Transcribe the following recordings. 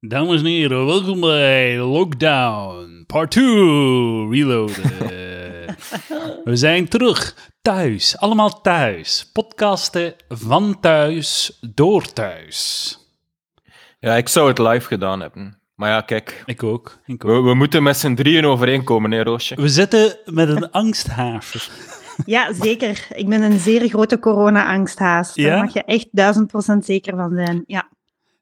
Dames en heren, welkom bij Lockdown Part 2 Reloaded. We zijn terug, thuis, allemaal thuis. Podcasten van thuis, door thuis. Ja, ik zou het live gedaan hebben. Maar ja, kijk, Ik ook. Ik ook. we, we moeten met z'n drieën overeenkomen, hè, Roosje? We zitten met een angsthaver. Ja, zeker. Ik ben een zeer grote corona-angsthaas. Daar Ja? mag je echt duizend procent zeker van zijn. Ja,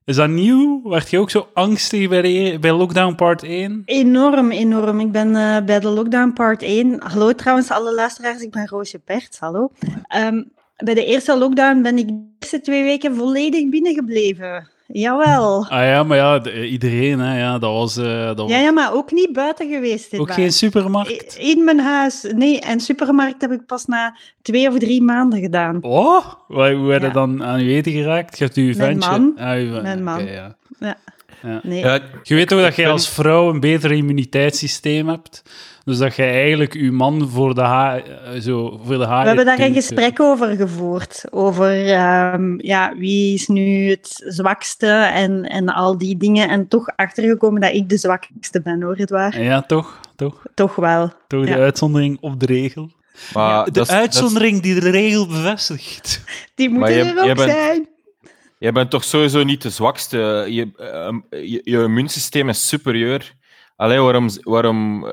Is dat nieuw? Werd je ook zo angstig bij, de, bij Lockdown Part 1? enorm, enorm. Ik ben eh, bij de lockdown part 1. Hallo trouwens, alle luisteraars. Ik ben Roosje Perts. Hallo. Ehm, bij de eerste lockdown ben ik de eerste twee weken volledig binnengebleven. Jawel. Ah ja, maar ja, de- iedereen, hè, ja, dat was, eh, dat was Ja, ja, maar ook niet buiten geweest. dit ook waar. geen supermarkt. In mijn huis. Nee, en supermarkt heb ik pas na twee of drie maanden gedaan. Oh, hoe hoe werd Ja. dan aan je eten geraakt? Je hebt uw Mijn ventje. man. Ah, uw- Mijn man. ja. Ja. Ja. Nee. Ja, Je weet toch dat jij als vrouw een beter immuniteitssysteem hebt? Dus dat jij eigenlijk je man voor de, ha eh, zo, voor de haren We hebben daar een eh. gesprek over gevoerd. Over ehm, ja, wie is nu het zwakste en, en al die dingen. En toch achtergekomen dat ik de zwakste ben, hoor, het waar. Ja, toch? Toch? Toch wel. Toch de Ja. uitzondering op de regel. maar De uitzondering die de regel bevestigt. Die Maar je- er ook je bent- zijn. Jij bent toch sowieso niet de zwakste. Je, ehm, je, je immuunsysteem is superieur. Alleen waarom, waarom eh,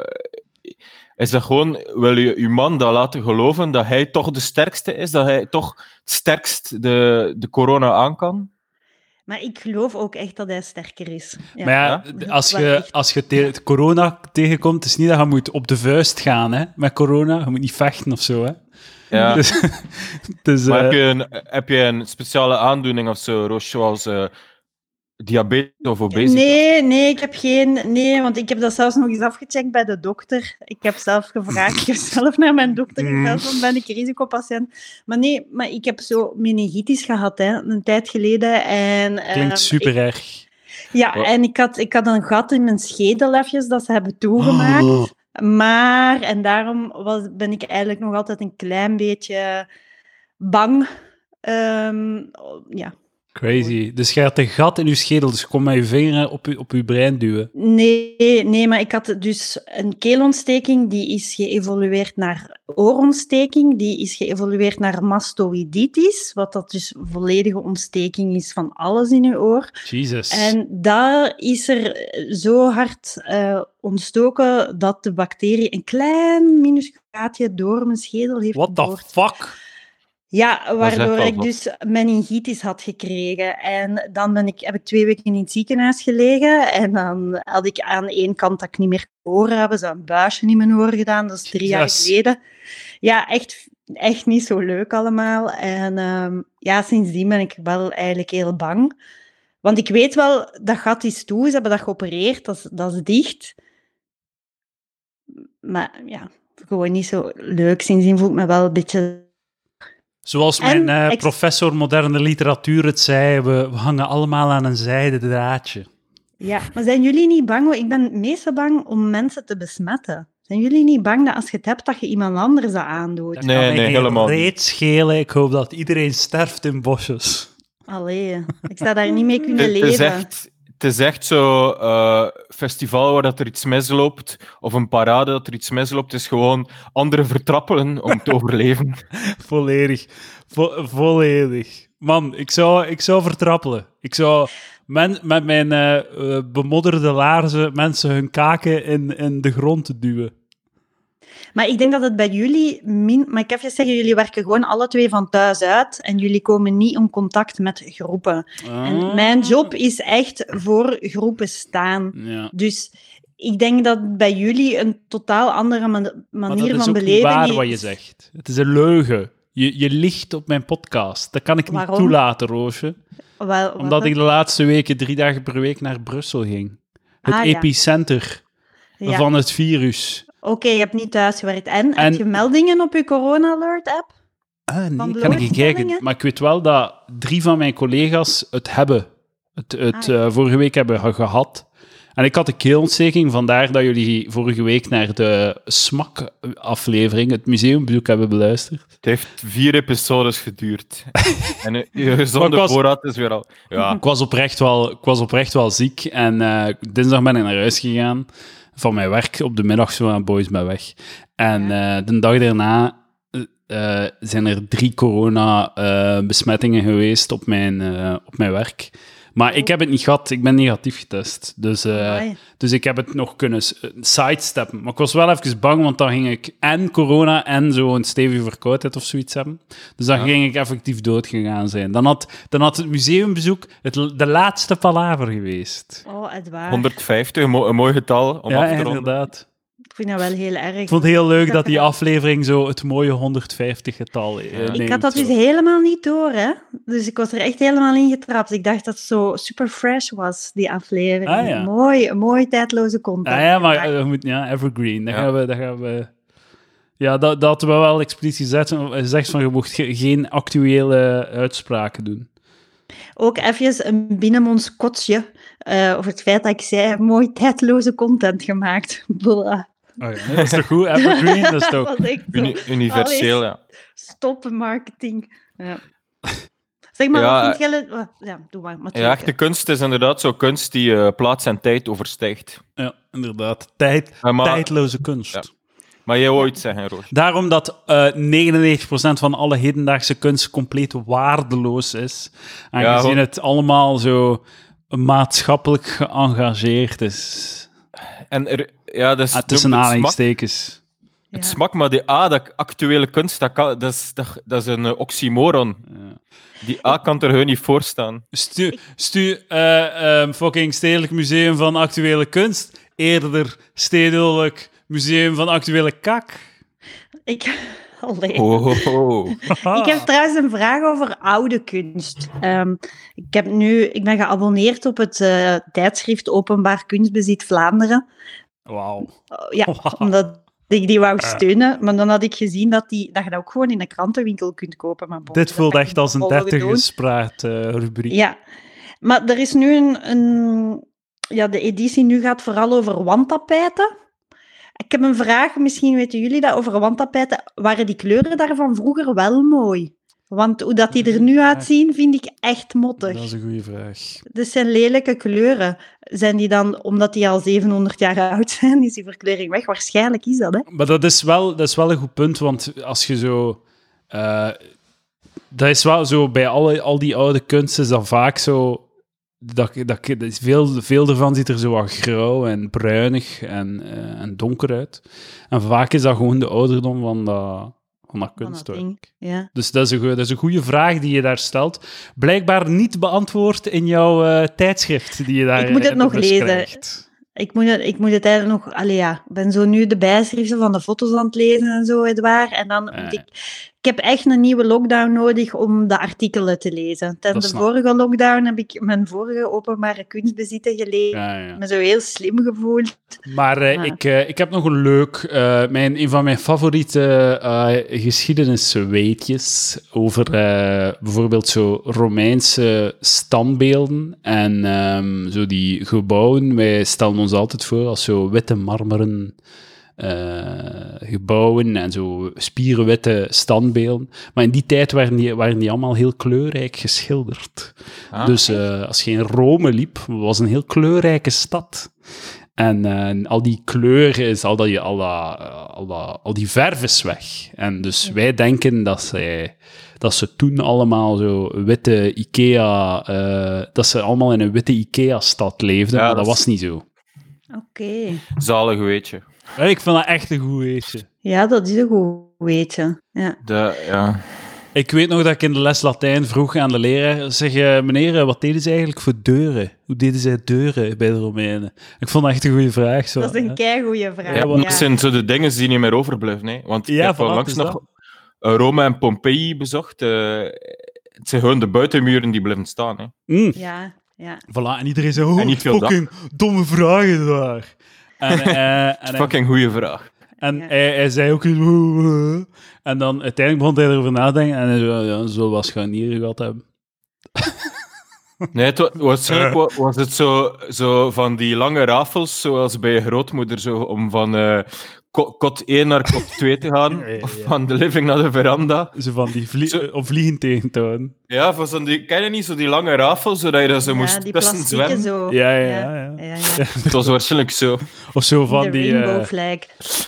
is dat gewoon, wil je je man dat laten geloven dat hij toch de sterkste is, dat hij toch het sterkst de, de corona aan kan? Maar ik geloof ook echt dat hij sterker is. Ja. Maar ja, Ja? d- als je, als je te- corona tegenkomt, het is niet dat je moet op de vuist gaan hè, met corona. Je moet niet vechten of zo. Hè. Ja. Dus, dus, maar eh, heb je, een, heb je een speciale aandoening of zo, Roos, zoals eh, diabetes of obesitas? Nee, nee, ik heb geen. Nee, want ik heb dat zelfs nog eens afgecheckt bij de dokter. Ik heb zelf gevraagd, ik heb zelf naar mijn dokter Mm. gebeld, want ben ik risicopatiënt. Maar nee, maar ik heb zo meningitis gehad, hè, een tijd geleden. En, klinkt ehm, super erg. Ja, Oh. en ik had, ik had een gat in mijn schedel even, dat ze hebben toegemaakt. Oh. Maar, en daarom was, ben ik eigenlijk nog altijd een klein beetje bang. Ehm, ja, Crazy. Dus je had een gat in je schedel, dus kom met je vinger op je, op je brein duwen. Nee, nee, maar ik had dus een keelontsteking, die is geëvolueerd naar oorontsteking, die is geëvolueerd naar mastoiditis, wat dat dus volledige ontsteking is van alles in je oor. Jesus. En daar is er zo hard eh, ontstoken dat de bacterie een klein minuscuul gaatje door mijn schedel heeft What the fuck? Ja, waardoor ik dus meningitis had gekregen. En dan ben ik, heb ik twee weken in het ziekenhuis gelegen. En dan had ik aan één kant dat ik niet meer horen hebben, ze een buisje in mijn oor gedaan. Dat is drie jaar geleden. Ja, echt, echt niet zo leuk allemaal. En ehm, ja, sindsdien ben ik wel eigenlijk heel bang. Want ik weet wel, dat gat is toe, ze hebben dat geopereerd, dat is, dat is dicht. Maar ja, gewoon niet zo leuk. Sindsdien voel ik me wel een beetje Zoals mijn eh, professor moderne literatuur het zei, we, we hangen allemaal aan een zijde draadje. Ja, maar zijn jullie niet bang? Ik ben meestal bang om mensen te besmetten. Zijn jullie niet bang dat als je het hebt, dat je iemand anders dat aandoet? Dat Nee, kan nee, helemaal niet. schelen. Ik hoop dat iedereen sterft in bosjes. Allee, ik zou daar niet mee kunnen Het is leven. echt, het is echt zo eh, festival waar dat er iets misloopt, of een parade dat er iets misloopt, is gewoon anderen vertrappelen om te overleven. Volledig. Vo- volledig. Man, ik zou, ik zou vertrappelen. Ik zou men, met mijn eh, eh, bemodderde laarzen mensen hun kaken in, in de grond duwen. Maar ik denk dat het bij jullie... Min... Maar ik heb je zeggen, jullie werken gewoon alle twee van thuis uit en jullie komen niet in contact met groepen. Ah. En mijn job is echt voor groepen staan. Ja. Dus ik denk dat bij jullie een totaal andere man- manier dat is van niet beleving waar is. wat je zegt. Het is een leugen. Je, je liegt op mijn podcast. Dat kan ik niet toelaten, Roosje. Wel, Omdat ik de laatste weken drie dagen per week naar Brussel ging. Het Ah, epicenter Ja. van het virus. Oké, je hebt niet thuis gewerkt. En, En- heb je meldingen op je Corona Alert app? Ah, nee, kan ik kijken. Maar ik weet wel dat drie van mijn collega's het hebben. Het, het Ah, ja. eh, vorige week hebben ge- gehad. En ik had een keelontsteking, vandaar dat jullie vorige week naar de SMAK-aflevering, het museumbezoek, hebben beluisterd. Het heeft vier episodes geduurd. en je gezonde was- voorraad is weer al... Ja, Ik was oprecht wel, ik was oprecht wel ziek en eh, dinsdag ben ik naar huis gegaan van mijn werk. Op de middag zo aan boys bij weg. En eh, de dag daarna eh, eh, zijn er drie corona-besmettingen geweest op mijn, op mijn werk. Maar ik heb het niet gehad, ik ben negatief getest. Dus, eh, dus ik heb het nog kunnen eh, sidesteppen. Maar ik was wel even bang, want dan ging ik en corona en zo'n stevige verkoudheid of zoiets hebben. Dus dan Ja. ging ik effectief doodgegaan zijn. Dan had, dan had het museumbezoek het, de laatste palaver geweest. Oh, het waar. 150, een, mo- een mooi getal om ja, af te ronden. inderdaad. Ik vind dat wel heel erg. Ik vond het heel leuk dat die aflevering zo het mooie 150 getal eh, Ik Ik had dat neemt. dus helemaal niet door, hè. Dus ik was er echt helemaal in getrapt. Ik dacht dat het zo super fresh was, die aflevering. Ah, ja. Mooi, mooi tijdloze content. Ah, ja, maar eh, we moeten- ja, evergreen. Dat Ja. gaan we... Dat gaan we ja, dat, dat hadden we wel expliciet gezegd, gezegd van je mocht ge- geen actuele uitspraken doen. Ook even een binnenmonds kotsje eh, over het feit dat ik zei, mooi tijdloze content gemaakt. Blah. Oh ja, nee, dat is toch goed? Evergreen, dat is toch... Uni- universeel, Allee. ja. Stoppen marketing. Ja. Zeg maar, Ja, wat vind jij... Ja, doe maar. maar Ja, echte kunst is inderdaad zo kunst die eh, plaats en tijd overstijgt. Ja, inderdaad. Tijd, Ja, maar, tijdloze kunst. Ja. maar jij wou iets zeggen, Roos. Daarom dat eh 99% van alle hedendaagse kunst compleet waardeloos is. Aangezien het allemaal zo maatschappelijk geëngageerd is. En er, ja, dat is Ah, tussen het smak, aanhalingstekens. Ja. het smak, maar die A, dat actuele kunst, dat, kan, dat, is, dat, dat is een eh, oxymoron. Ja. Die A kan er gewoon niet voor staan. Stu, stu eh, ehm, fucking Stedelijk Museum van Actuele Kunst. Eerder Stedelijk Museum van Actuele Kak. Ik... Oh, oh, oh. Ik heb trouwens een vraag over oude kunst. Ehm, ik, heb nu, ik ben geabonneerd op het eh, tijdschrift Openbaar Kunstbezit Vlaanderen. Wauw. Oh, ja, omdat ik die wou steunen. Maar dan had ik gezien dat, die, dat je dat ook gewoon in een krantenwinkel kunt kopen. Maar bon, Dit voelt echt als een volgen doen. dertig gespraat eh, rubriek. Ja, maar er is nu een, een... Ja, de editie nu gaat vooral over wandtapijten. Ik heb een vraag, misschien weten jullie dat, over wandtapijten. Waren die kleuren daarvan vroeger wel mooi? Want hoe dat die er nu uitzien, vind ik echt mottig. Dat is een goede vraag. Dit zijn lelijke kleuren. Zijn die dan, omdat die al 700 jaar oud zijn, is die verkleuring weg? Waarschijnlijk is dat, hè? Maar dat is, wel, dat is wel een goed punt, want als je zo... eh, dat is wel zo, bij alle, al die oude kunst is dat vaak zo... Dat, dat, dat is veel, veel ervan ziet er zo wat grauw en bruinig en, eh, en donker uit. En vaak is dat gewoon de ouderdom van dat, dat kunstwerk. Ja. Dus dat is, een, dat is een goede vraag die je daar stelt. Blijkbaar niet beantwoord in jouw eh, tijdschrift die je daar Ik moet het de nog lezen. krijgt. Ik moet, het, ik moet het eigenlijk nog... Allee, ja, ik ben zo nu de bijschriften van de foto's aan het lezen en zo, Edouard. En dan Ja. moet ik... Ik heb echt een nieuwe lockdown nodig om de artikelen te lezen. Tijdens de vorige lockdown heb ik mijn vorige openbare kunstbezitten gelezen. Ja, ja. Me zo heel slim gevoeld. Maar eh, Ja. ik, eh, ik heb nog een leuk, eh, mijn, een van mijn favoriete geschiedenisweetjes over bijvoorbeeld zo Romeinse standbeelden en ehm, zo die gebouwen. Wij stellen ons altijd voor als zo witte marmeren gebouwen en zo spierenwitte standbeelden. Maar in die tijd waren die, waren die allemaal heel kleurrijk geschilderd. Ah. Dus eh, als je in Rome liep, was een heel kleurrijke stad. En eh, al die kleuren, is, al, die, al, dat, eh, al, dat, al die verf is weg. En dus wij denken dat, zij, dat ze toen allemaal zo witte Ikea... eh, dat ze allemaal in een witte Ikea-stad leefden, Ja, maar dat was niet zo. Oké. Zalig weetje. Ik vind dat echt een goed weetje. Ja, dat is een goed weetje. Ja. De, ja. Ik weet nog dat ik in de les Latijn vroeg aan de leraar, zeg, eh, meneer, eh, wat deden ze eigenlijk voor deuren? Hoe deden zij deuren bij de Romeinen? Ik vond dat echt een goede vraag. Zo, Dat is een keigoeie vraag. Ja, want ja. dat zijn zo de dingen die niet meer overblijven. Hè. Want ik heb het is nog dat. eh, Rome en Pompeii bezocht. eh, het zijn gewoon de buitenmuren die blijven staan. Hè. Mm. Ja, ja. Voilà, en iedereen zei, oh, fucking domme vragen daar. En, eh, en, Fucking goede vraag. en Ja. hij, hij zei ook eens, "Oh, eh." en dan uiteindelijk begon hij erover nadenken en hij zei, ja, zo was scharnieren gehad hebben. Nee, het wa- was het zo, zo van die lange rafels, zoals bij je grootmoeder, zo, om van eh, kot 1 naar kot 2 te gaan, Ja, ja, of van de living naar de veranda. Zo van die vlie Zo- om vliegen tegen te houden. Ja, van zo'n die, ken je niet zo die lange rafels, zodat je er zo ja, moest die tussen zwemmen? zo. Ja, ja, ja. ja. ja, ja. Het was waarschijnlijk zo. Of zo van de die... rainbow eh, flag.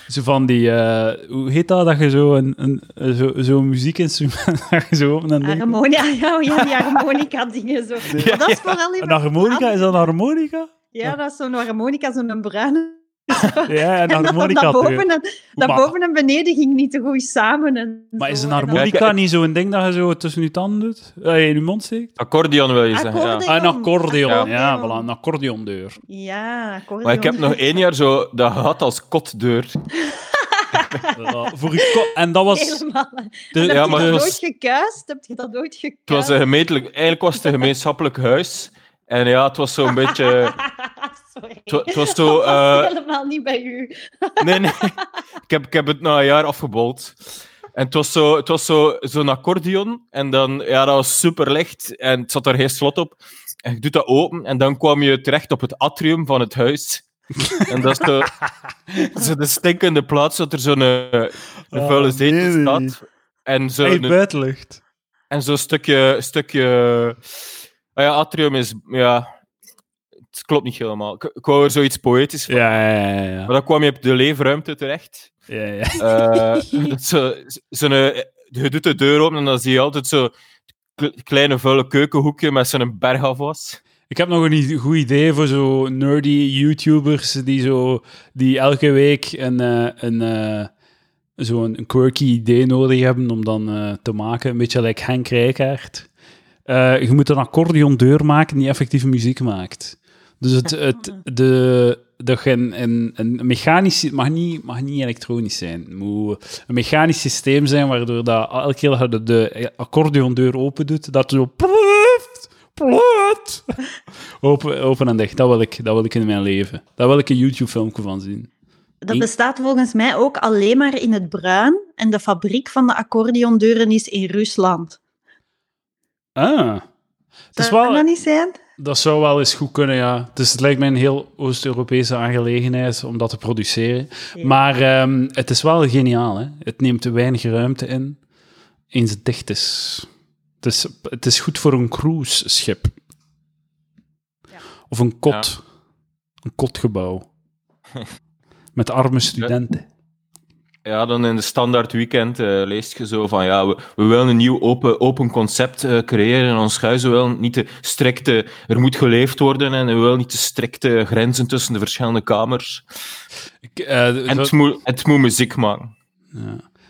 zo van die... eh, hoe heet dat? Dat je zo een, een, zo, zo'n muziekinstrument... dat je zo op en denkt- Harmonia, ja, ja, die harmonica dingen zo. Maar dat is vooral Een harmonica? Is dat een harmonica? Ja, dat is zo'n harmonica, zo'n bruine. Ja, een En dan harmonica. dat toch? boven, en, dat Maar- boven en beneden ging niet te goed samen. En Maar is een En dan- harmonica ik- niet zo'n ding dat je zo tussen je tanden doet? Eh, in je mond steekt? Accordeon wil je zeggen, ja. Ah, een accordeon. Accordeon. Ja, voilà, een accordeondeur. Ja, akkoord. Maar ik heb nog één jaar zo dat gehad als kotdeur. Ja, voor je en dat was... Helemaal. De, Heb Ja, je maar dat was- nooit gekuist? Heb je dat nooit gekuist? Het was een gemeentelijk... Eigenlijk was het een gemeenschappelijk huis. En ja, het was zo'n beetje... Sorry. Het wa- het was zo... Dat was eh, helemaal niet bij u. Nee, nee. Ik heb, ik heb het na een jaar afgebold. En het was zo- het was zo- zo'n accordeon. En dan, ja, dat was super licht. En het zat er geen slot op. En je doet dat open. En dan kwam je terecht op het atrium van het huis. En dat is de, zo de stinkende plaats dat er zo'n eh, een Oh, vuile zetel nee, nee. staat. En zo Hey, buitenlucht. en zo'n stukje... stukje ah ja, atrium is... Ja, het klopt niet helemaal. Ik, ik wou er zoiets poëtisch van. Ja, ja, ja. ja. Maar dan kwam je op de leefruimte terecht. ja, ja. Dat zo, zo'n, eh, je doet de deur open en dan zie je altijd zo'n kleine vuile keukenhoekje met zo'n bergafwas. Ik heb nog een goed idee voor zo nerdy YouTubers die, zo, die elke week een, eh, een, eh, zo'n een quirky idee nodig hebben om dan te maken. Een beetje like Henk Rijkaard. Je moet een accordeondeur maken die effectieve muziek maakt. Dus het, het, de, dat je een, een, een mechanisch... Het mag niet, mag niet elektronisch zijn. Het moet een mechanisch systeem zijn waardoor dat elke keer dat je de, de accordeondeur open doet, dat zo... ploeft, Open, open en dicht. Dat wil, ik, dat wil ik in mijn leven. Daar wil ik een YouTube-filmpje van zien. Dat bestaat volgens mij ook alleen maar in het bruin. En de fabriek van de accordeondeuren is in Rusland. Ah. Het is wel, dat niet zijn? Dat zou wel eens goed kunnen, ja. Dus het lijkt mij een heel Oost-Europese aangelegenheid om dat te produceren. Ja. Maar ehm, het is wel geniaal, hè. Het neemt weinig ruimte in, eens het dicht is. Het is, het is goed voor een cruiseschip. Ja. Of een kot. Een kotgebouw. Met arme studenten. Ja, dan in de standaard weekend eh leest je zo van ja, we, we willen een nieuw open, open concept eh, creëren in ons huis. We willen niet te strikte, er moet geleefd worden en we willen niet te strikte grenzen tussen de verschillende kamers. Ik, eh, En het moet, het moet muziek maken.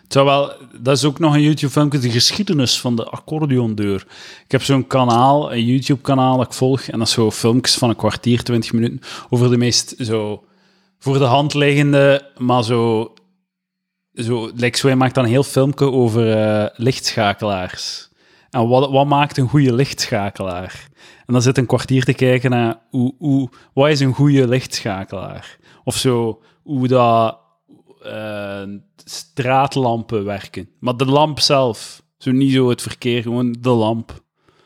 Ja. Wel, dat is ook nog een YouTube-filmpje, de geschiedenis van de accordeondeur. Ik heb zo'n kanaal, een YouTube-kanaal dat ik volg, en dat is zo filmpjes van een kwartier, twintig minuten, over de meest zo voor de hand liggende, maar zo... zo like, zo, maakt dan een heel filmpje over eh, lichtschakelaars. En wat, wat maakt een goede lichtschakelaar? En dan zit een kwartier te kijken naar hoe, hoe, wat is een goede lichtschakelaar? Of zo, hoe dat eh, straatlampen werken. Maar de lamp zelf. Zo niet zo het verkeer, gewoon de lamp.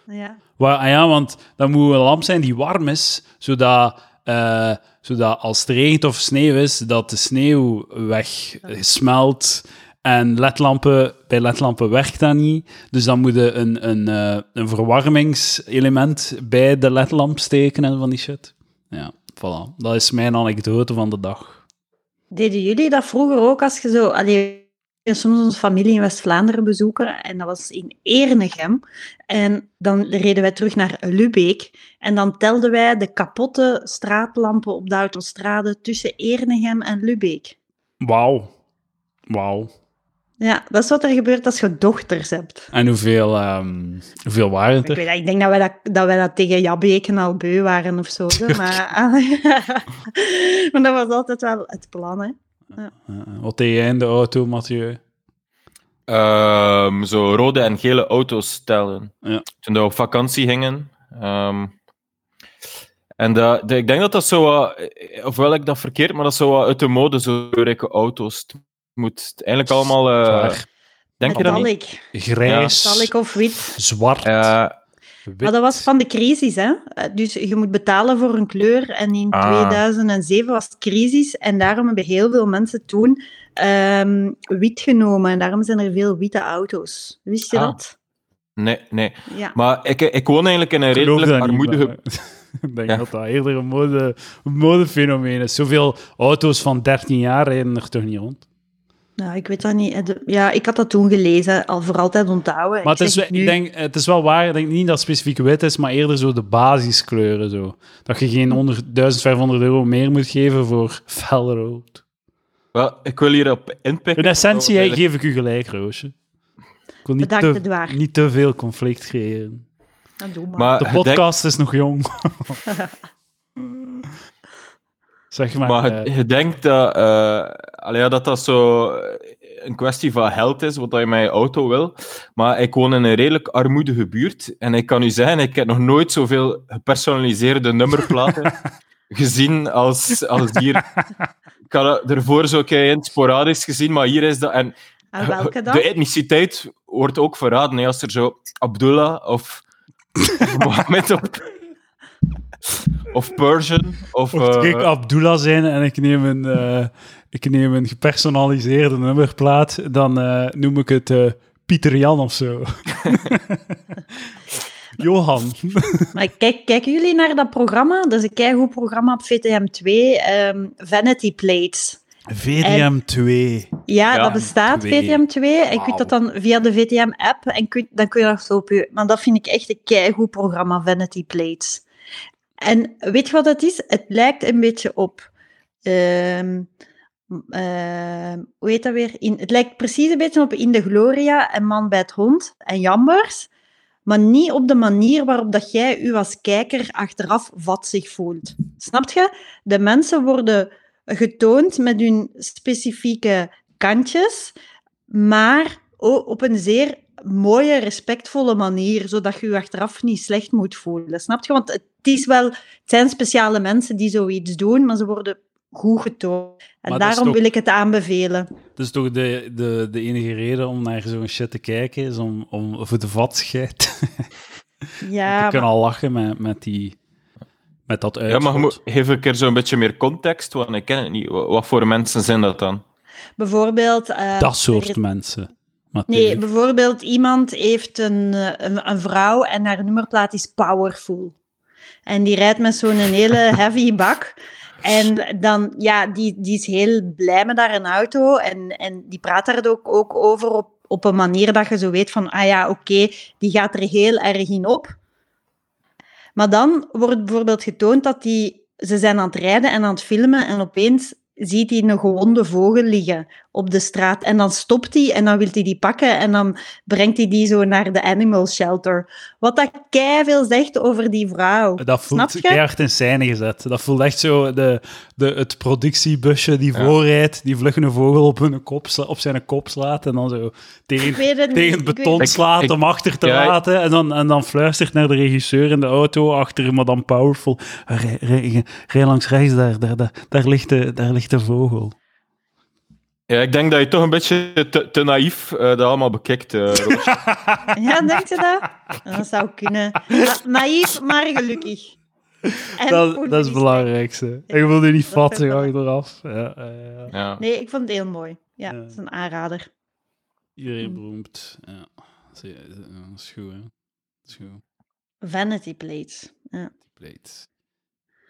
Ja. Waar, ah ja, want dan moet een lamp zijn die warm is, zodat, eh, zodat als het regent of sneeuw is, dat de sneeuw weg eh, smelt. En ledlampen, bij ledlampen werkt dat niet. Dus dan moet je een, een, eh, een verwarmingselement bij de ledlamp steken en van die shit. Ja, voilà. Dat is mijn anekdote van de dag. Deden jullie dat vroeger ook als je zo... soms onze familie in West-Vlaanderen bezoeken en dat was in Ernegem. En dan reden wij terug naar Lubeek en dan telden wij de kapotte straatlampen op de autostrade tussen Ernegem en Lubeek. Wauw. Wauw. Ja, dat is wat er gebeurt als je dochters hebt. En hoeveel, ehm, hoeveel waren het Ik, er? weet, dat, ik denk dat wij dat, dat wij dat tegen Jabbeken al beu waren of zo. Maar, maar dat was altijd wel het plan, hè. Eh, wat deed jij in de auto, Mathieu? Ehm, zo rode en gele auto's tellen. Ja. Toen we op vakantie gingen. Ehm, en dat, de- ik denk dat dat zo wat, eh, ofwel ik dat verkeerd, maar dat zo wat uit de mode, zo rijke auto's. Het moet eigenlijk allemaal. eh, denk je dat niet? Grijs, Metallic of wit. zwart. Ja, Wit. Maar dat was van de crisis, hè? Eh, Dus je moet betalen voor een kleur. En in Ah. 2007 was het crisis. En daarom hebben heel veel mensen toen ehm, wit genomen. En daarom zijn er veel witte auto's. Wist je Ah. dat? Nee, nee. Ja. Maar ik, ik woon eigenlijk in een redelijk niet, armoedige... maar- Ik denk Ja. dat dat eerder een, mode, een modefenomeen is. Zoveel auto's van 13 jaar rijden er toch niet rond? Nou, ik weet dat niet. Eh, Ja, ik had dat toen gelezen. Al voor altijd onthouden. Maar het is, nu- ik denk, het is wel waar, ik denk niet dat het specifiek wit is, maar eerder zo de basiskleuren. Zo. Dat je geen 100, 1500 euro meer moet geven voor fel rood. Wel, ik wil hierop inpikken. In essentie Oh, geef ik u gelijk, Roosje. Ik wil niet, Bedankt, te, niet te veel conflict creëren. Nou, doe maar. Maar De podcast is nog jong. zeg maar. Maar eh, je, je denkt dat, eh, allee, ja, dat dat zo een kwestie van geld is, wat je met je auto wil. Maar ik woon in een redelijk armoedige buurt. En ik kan u zeggen, ik heb nog nooit zoveel gepersonaliseerde nummerplaten gezien als, als hier. Ik had het ervoor zo een in sporadisch gezien, maar hier is dat... En En welke dan? de etniciteit wordt ook verraden. hè, Als er zo Abdullah of, of Mohammed op... Of Persian, of... Mocht eh, ik Abdullah zijn en ik neem een, eh, ik neem een gepersonaliseerde nummerplaat, dan eh, noem ik het eh, Pieter Jan of zo. Johan. Maar kijk, kijken jullie naar dat programma? Dat is een keigoed programma op VTM2, ehm, Vanity Plates. VDM 2. Ja, Ja, dat bestaat, 2. VTM2. En je kunt dat dan via de VTM-app en kun, dan kun je dat zo op je... Maar dat vind ik echt een keigoed programma, Vanity Plates. En weet je wat het is? Het lijkt een beetje op... ehm, ehm, hoe heet dat weer? In, het lijkt precies een beetje op In de Gloria en Man bij het Hond en Jambers. Maar niet op de manier waarop dat jij u als kijker achteraf vatzig voelt. Snap je? De mensen worden getoond met hun specifieke kantjes, maar op een zeer mooie, respectvolle manier, zodat je je achteraf niet slecht moet voelen. Snap je? Want het, is wel, het zijn speciale mensen die zoiets doen, maar ze worden goed getoond. En Maar daarom toch- wil ik het aanbevelen. Dus toch de, de, de enige reden om naar zo'n shit te kijken is om, om voor de vatsigheid Ja, te kunnen al lachen met, met, die, met dat Ja, uitschot. maar moet geef een keer zo'n beetje meer context, want ik ken het niet. Wa- Wat voor mensen zijn dat dan? bijvoorbeeld... eh, dat soort er mensen. Nee, bijvoorbeeld iemand heeft een, eh, een, een vrouw en haar nummerplaat is powerful. En die rijdt met zo'n hele heavy bak. En dan, ja, die, die is heel blij met haar auto. En, en die praat daar ook, ook over op, op een manier dat je zo weet van, ah ja, oké, die gaat er heel erg in op. Maar dan wordt bijvoorbeeld getoond dat die, ze zijn aan het rijden en aan het filmen en opeens ziet hij een gewonde vogel liggen op de straat. En dan stopt hij en dan wil hij die pakken en dan brengt hij die zo naar de animal shelter. Wat dat veel zegt over die vrouw. Dat voelt Snap je? keihard in scène gezet. Dat voelt echt zo de, de, het productiebusje die Ja. voorrijdt, die vlug een vogel op, hun kop, sla- op zijn kop slaat en dan zo tegen, het tegen het beton weet- slaat ik- om achter te Ja, laten en dan, en dan fluistert naar de regisseur in de auto achter Madame Powerful. Rij, rij, rij langs rechts, daar, daar, daar, daar, ligt de, daar ligt de vogel. Ja, ik denk dat je toch een beetje te, te naïef eh, dat allemaal bekijkt, eh. Ja, denk je dat? Dat zou kunnen. Na- Naïef, maar gelukkig. En Dat, dat is het belangrijkste. Ik wil nu niet vatten achteraf. Ja, ja, ja. Ja. Nee, ik vond het heel mooi. Ja, Ja. dat is een aanrader. Iedereen beroemd. Ja. Dat is goed, hè. Dat is goed. Vanity plates. Ja. Plate.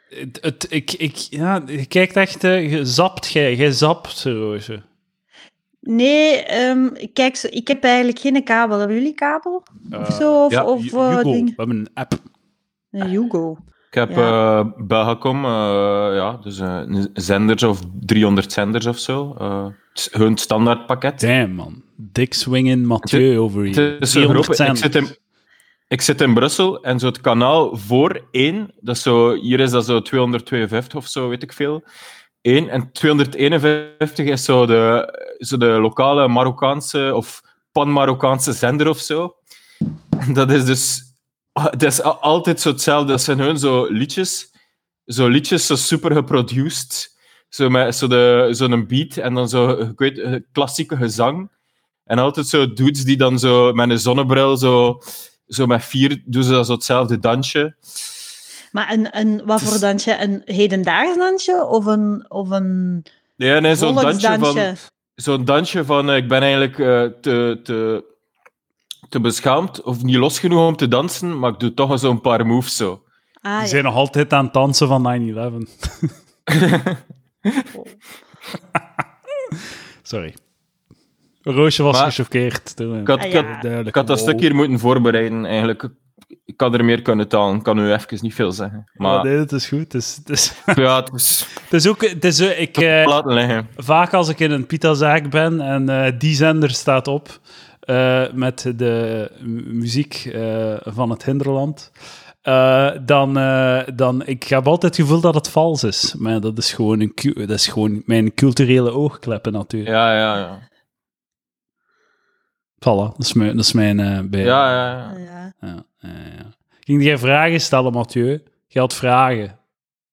Het, het, ik, ik, ja, je kijkt echt, eh, je zapt, jij, jij zapt, Roosje. Nee, ehm, kijk, ik heb eigenlijk geen kabel. Hebben jullie kabel? Of Eh, zo? Of, ja, of eh, ding? we hebben een app. Een Hugo. Ik heb Ja. eh Belgacom, eh, ja, dus eh, een zenders of 300 zenders of zo. eh, het is hun standaardpakket. Damn, man. Dik swinging Mathieu over Het hier. is groot. 300 Ik zit, in, ik zit in Brussel en zo het kanaal voor één, dat is zo, hier is dat zo 252 of zo, weet ik veel. En 251 is zo de, zo de lokale Marokkaanse of pan-Marokkaanse zender of zo. Dat is dus het is altijd zo hetzelfde. Dat zijn gewoon zo liedjes, zo liedjes zo super geproduced, zo met zo de, zo'n beat en dan zo ik weet, klassieke gezang. En altijd zo dudes die dan zo met een zonnebril zo, zo met vier doen ze dat zo hetzelfde dansje. Maar een, een, wat voor dansje? Een hedendaags dansje of een, of een Nee, nee zo'n dansje van, zo'n dansje van eh, ik ben eigenlijk eh, te, te, te beschaamd of niet los genoeg om te dansen, maar ik doe toch zo'n paar moves zo. Ah, Die ja. zijn nog altijd aan het dansen van 9-11. Sorry. Roosje was Maar- gechoqueerd. Ik had, Ah, ik had, ik had dat wow. stuk hier moeten voorbereiden, eigenlijk. Ik had er meer kunnen talen, ik kan nu even niet veel zeggen. Maar Maar nee, het is goed. Het is, het is, ja, het is het is ook... Het is, eh, ik, eh, laten liggen. vaak als ik in een pitazaak ben en eh, die zender staat op eh, met de mu- muziek van het Hinderland, dan, eh, dan ik heb altijd het gevoel dat het vals is. Maar dat is gewoon, een, dat is gewoon mijn culturele oogkleppen natuurlijk. Ja, ja, ja. Voilà, dat is mijn, dat is mijn eh, bij. Ja, ja, ja. Ja. Ja, ja, ja. Ging jij vragen stellen, Mathieu? Je had vragen.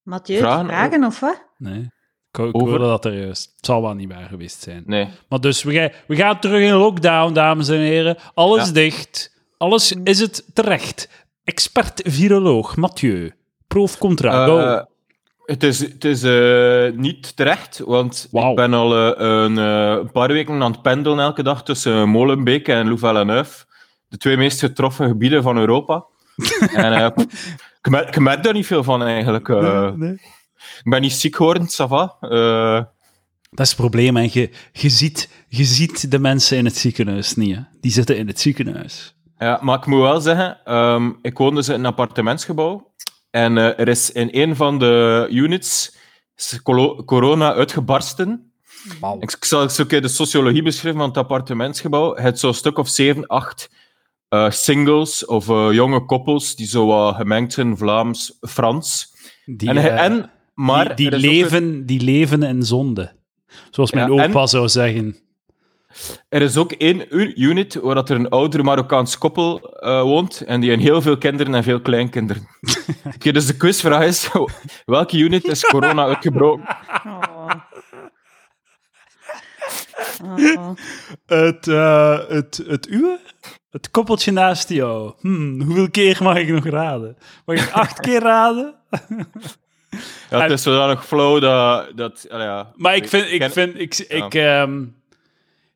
Mathieu, Vragen? vragen, of wat? Nee. Ik, ho- ik Over- hoorde dat er juist. Het zal wel niet waar geweest zijn. Nee. Maar dus, we gaan, we gaan terug in lockdown, dames en heren. Alles Ja. dicht. Alles is het terecht. Expert-viroloog Mathieu. Proef contra. Go. Het is, het is eh, niet terecht, want ik ben al eh, een, eh, een paar weken aan het pendelen elke dag tussen Molenbeek en Louvain-la-Neuve. De twee meest getroffen gebieden van Europa. en ik, merk, ik merk daar niet veel van eigenlijk. Nee. Ik ben niet ziek geworden, ça va. Eh, Dat is het probleem. Je, je, ziet, je ziet de mensen in het ziekenhuis niet. Hè. Die zitten in het ziekenhuis. Ja, maar ik moet wel zeggen, ehm, ik woon dus in een appartementsgebouw. En eh, er is in een van de units corona uitgebarsten. Ik, zal eens een keer de sociologie beschrijven van het appartementsgebouw. Het zo'n stuk of zeven, acht eh, singles of eh, jonge koppels die zo gemengd zijn Vlaams-Frans. Die, En, en, maar die, een- leven, die leven in zonde. Zoals mijn Ja, en- opa zou zeggen. Er is ook één unit waar dat er een ouder Marokkaans koppel eh, woont en die hebben heel veel kinderen en veel kleinkinderen. Oké, dus de quizvraag is, welke unit is corona uitgebroken? Oh. Oh. Het, eh, het, het uwe? Het koppeltje naast jou. Hmm, hoeveel keer mag ik nog raden? Mag ik acht keer raden? Ja, het is zodanig flow dat... dat ja. Maar ik vind, ik vind, ik, ik, ehm,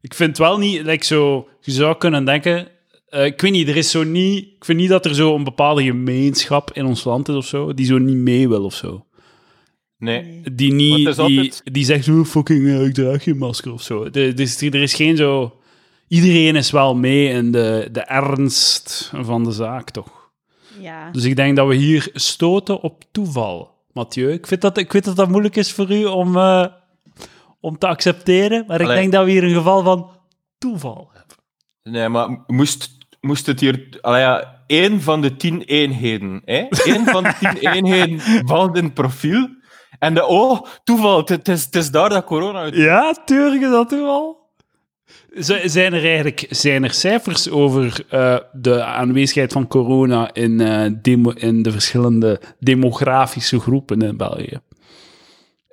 ik vind wel niet, like zo, je zou kunnen denken, eh, ik weet niet, er is zo niet, ik vind niet dat er zo een bepaalde gemeenschap in ons land is of zo, die zo niet mee wil of zo. Nee. Die niet, die, altijd- die zegt, oh, fucking, eh, ik draag geen masker of zo. De- Dus er is geen zo, iedereen is wel mee in de, de ernst van de zaak, toch? Ja. Dus ik denk dat we hier stoten op toeval. Mathieu, ik, vind dat, ik weet dat dat moeilijk is voor u om, eh, om te accepteren, maar ik Allee. denk dat we hier een geval van toeval hebben. Nee, maar moest, moest het hier... Allee, ja, één van de tien eenheden. Hè? Eén van de tien eenheden valt in het profiel. En de... Oh, toeval, het- is, het is daar dat corona uit... Ja, tuurlijk is dat toeval. Zijn er eigenlijk zijn er cijfers over eh, de aanwezigheid van corona in, eh, demo, in de verschillende demografische groepen in België?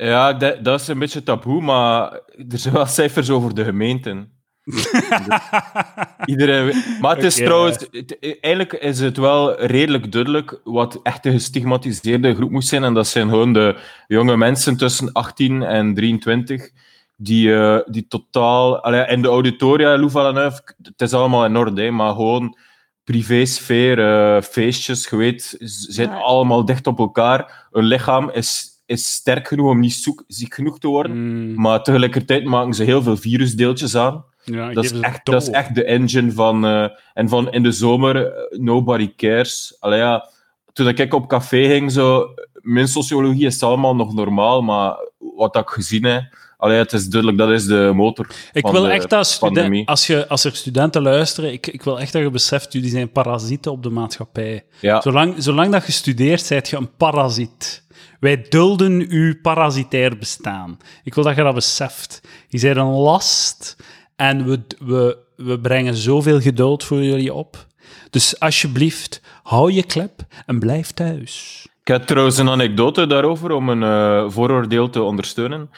Ja, dat, dat is een beetje taboe, maar er zijn wel cijfers over de gemeenten. Iedereen weet- Maar het is trouwens... het- eigenlijk is het wel redelijk duidelijk wat echt een gestigmatiseerde groep moet zijn. En dat zijn gewoon de jonge mensen tussen 18 en 23 die, eh, die totaal... Allee, in de auditoria, Louvain-la-Neuve, het is allemaal in orde, hè, maar gewoon privésfeer, eh feestjes, je weet, ze zijn Ja. allemaal dicht op elkaar. Hun lichaam is, is sterk genoeg om niet zoek, ziek genoeg te worden. Mm, Maar tegelijkertijd maken ze heel veel virusdeeltjes aan. ja, Dat is, echt, dat is echt de engine van... eh, en van in de zomer, eh, nobody cares. Allee, ja, toen ik op café ging, zo, mijn sociologie is allemaal nog normaal, maar wat ik gezien heb, allee, het is duidelijk, dat is de motor. Ik wil de echt pandemie. als, je, als er studenten luisteren, ik, ik wil echt dat je beseft, jullie zijn parasieten op de maatschappij. Ja, Zolang, zolang dat je studeert, zijt je een parasiet. Wij dulden uw parasitair bestaan. Ik wil dat je dat beseft. Je bent een last en we, we, we brengen zoveel geduld voor jullie op. Dus alsjeblieft, hou je klep en blijf thuis. ik heb trouwens een anekdote daarover om een eh, vooroordeel te ondersteunen.